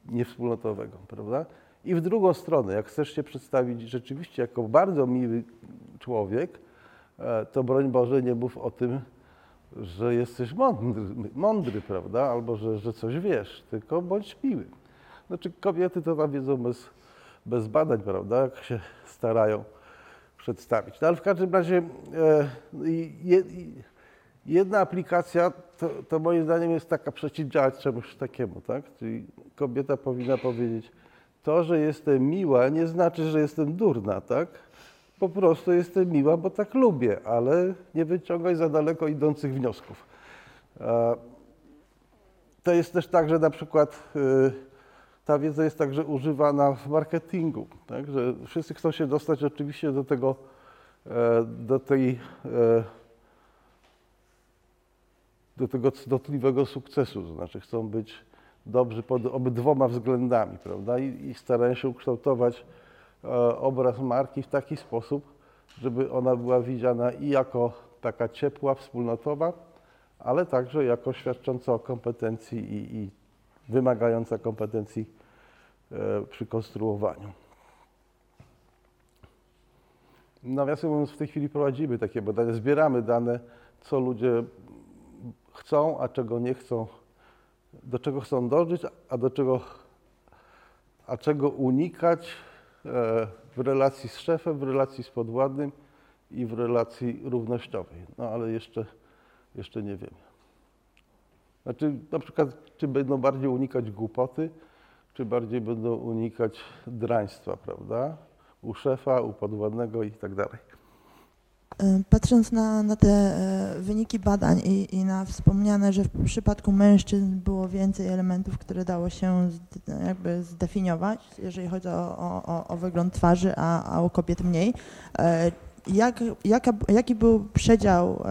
niewspólnotowego, prawda? I w drugą stronę, jak chcesz się przedstawić rzeczywiście jako bardzo miły człowiek, e, to broń Boże nie mów o tym, że jesteś mądry, mądry prawda? Albo że, że coś wiesz, tylko bądź miły. Znaczy kobiety to tam wiedzą bez, bez badań, prawda? Jak się starają przedstawić. No ale w każdym razie e, jedna aplikacja to, to moim zdaniem jest taka przeciwdziałać czemuś takiemu, tak? Czyli kobieta powinna powiedzieć, to, że jestem miła nie znaczy, że jestem durna, tak? Po prostu jestem miła, bo tak lubię, ale nie wyciągaj za daleko idących wniosków. E, To jest też tak, że na przykład y, ta wiedza jest także używana w marketingu, tak? że wszyscy chcą się dostać oczywiście do tego, e, do tej, e, do tego cnotliwego sukcesu, to znaczy chcą być dobrzy pod obydwoma względami, prawda? I, i starają się ukształtować e, obraz marki w taki sposób, żeby ona była widziana i jako taka ciepła, wspólnotowa, ale także jako świadcząca o kompetencji i, i wymagająca kompetencji e, przy konstruowaniu. Nawiasem mówiąc, w tej chwili prowadzimy takie badania, zbieramy dane, co ludzie chcą, a czego nie chcą, do czego chcą dążyć, a do czego, a czego unikać e, w relacji z szefem, w relacji z podwładnym i w relacji równościowej. No ale jeszcze, jeszcze nie wiemy. Znaczy, na przykład, czy będą bardziej unikać głupoty, czy bardziej będą unikać draństwa, prawda? U szefa, u podwładnego i tak dalej. E, Patrząc na, na te e, wyniki badań i, i na wspomniane, że w przypadku mężczyzn było więcej elementów, które dało się jakby zdefiniować, jeżeli chodzi o, o, o- wygląd twarzy, a, a u kobiet mniej. e, Jak, jaka, jaki był przedział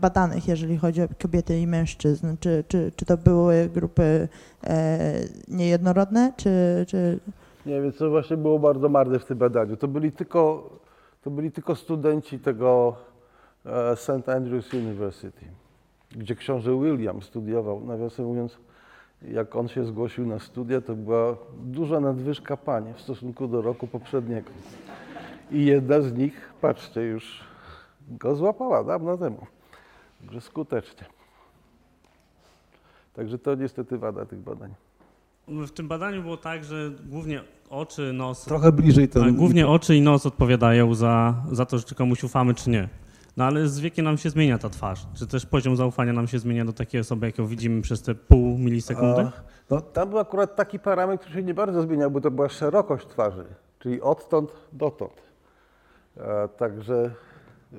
badanych, jeżeli chodzi o kobiety i mężczyzn? Czy, czy, czy to były grupy niejednorodne, czy, czy Nie, więc to właśnie było bardzo marne w tym badaniu. To byli tylko, to byli tylko studenci tego e, St. Andrews University, gdzie książę William studiował. Nawiasem mówiąc, jak on się zgłosił na studia, to była duża nadwyżka pań w stosunku do roku poprzedniego. I jedna z nich, patrzcie, już go złapała dawno temu. Także skutecznie. Także to niestety wada tych badań. W tym badaniu było tak, że głównie oczy, nos. Trochę bliżej ten. Tak, głównie oczy i nos odpowiadają za, za to, czy komuś ufamy, czy nie. No ale z wiekiem nam się zmienia ta twarz. Czy też poziom zaufania nam się zmienia do takiej osoby, jaką widzimy przez te pół milisekundy? A, No, tam był akurat taki parametr, który się nie bardzo zmieniał, bo to była szerokość twarzy, czyli odtąd dotąd. E, także e,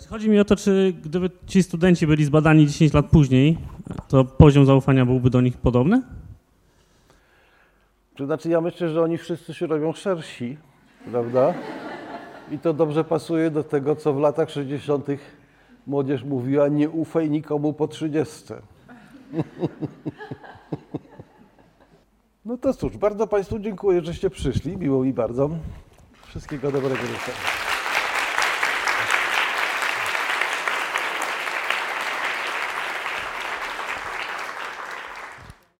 Chodzi mi o to, czy gdyby ci studenci byli zbadani 10 lat później, to poziom zaufania byłby do nich podobny? to znaczy ja myślę, że oni wszyscy się robią szersi, prawda? I to dobrze pasuje do tego, co w latach 60. młodzież mówiła, nie ufaj nikomu po 30. No to cóż, bardzo Państwu dziękuję, żeście przyszli, miło mi bardzo. Wszystkiego dobrego życzę.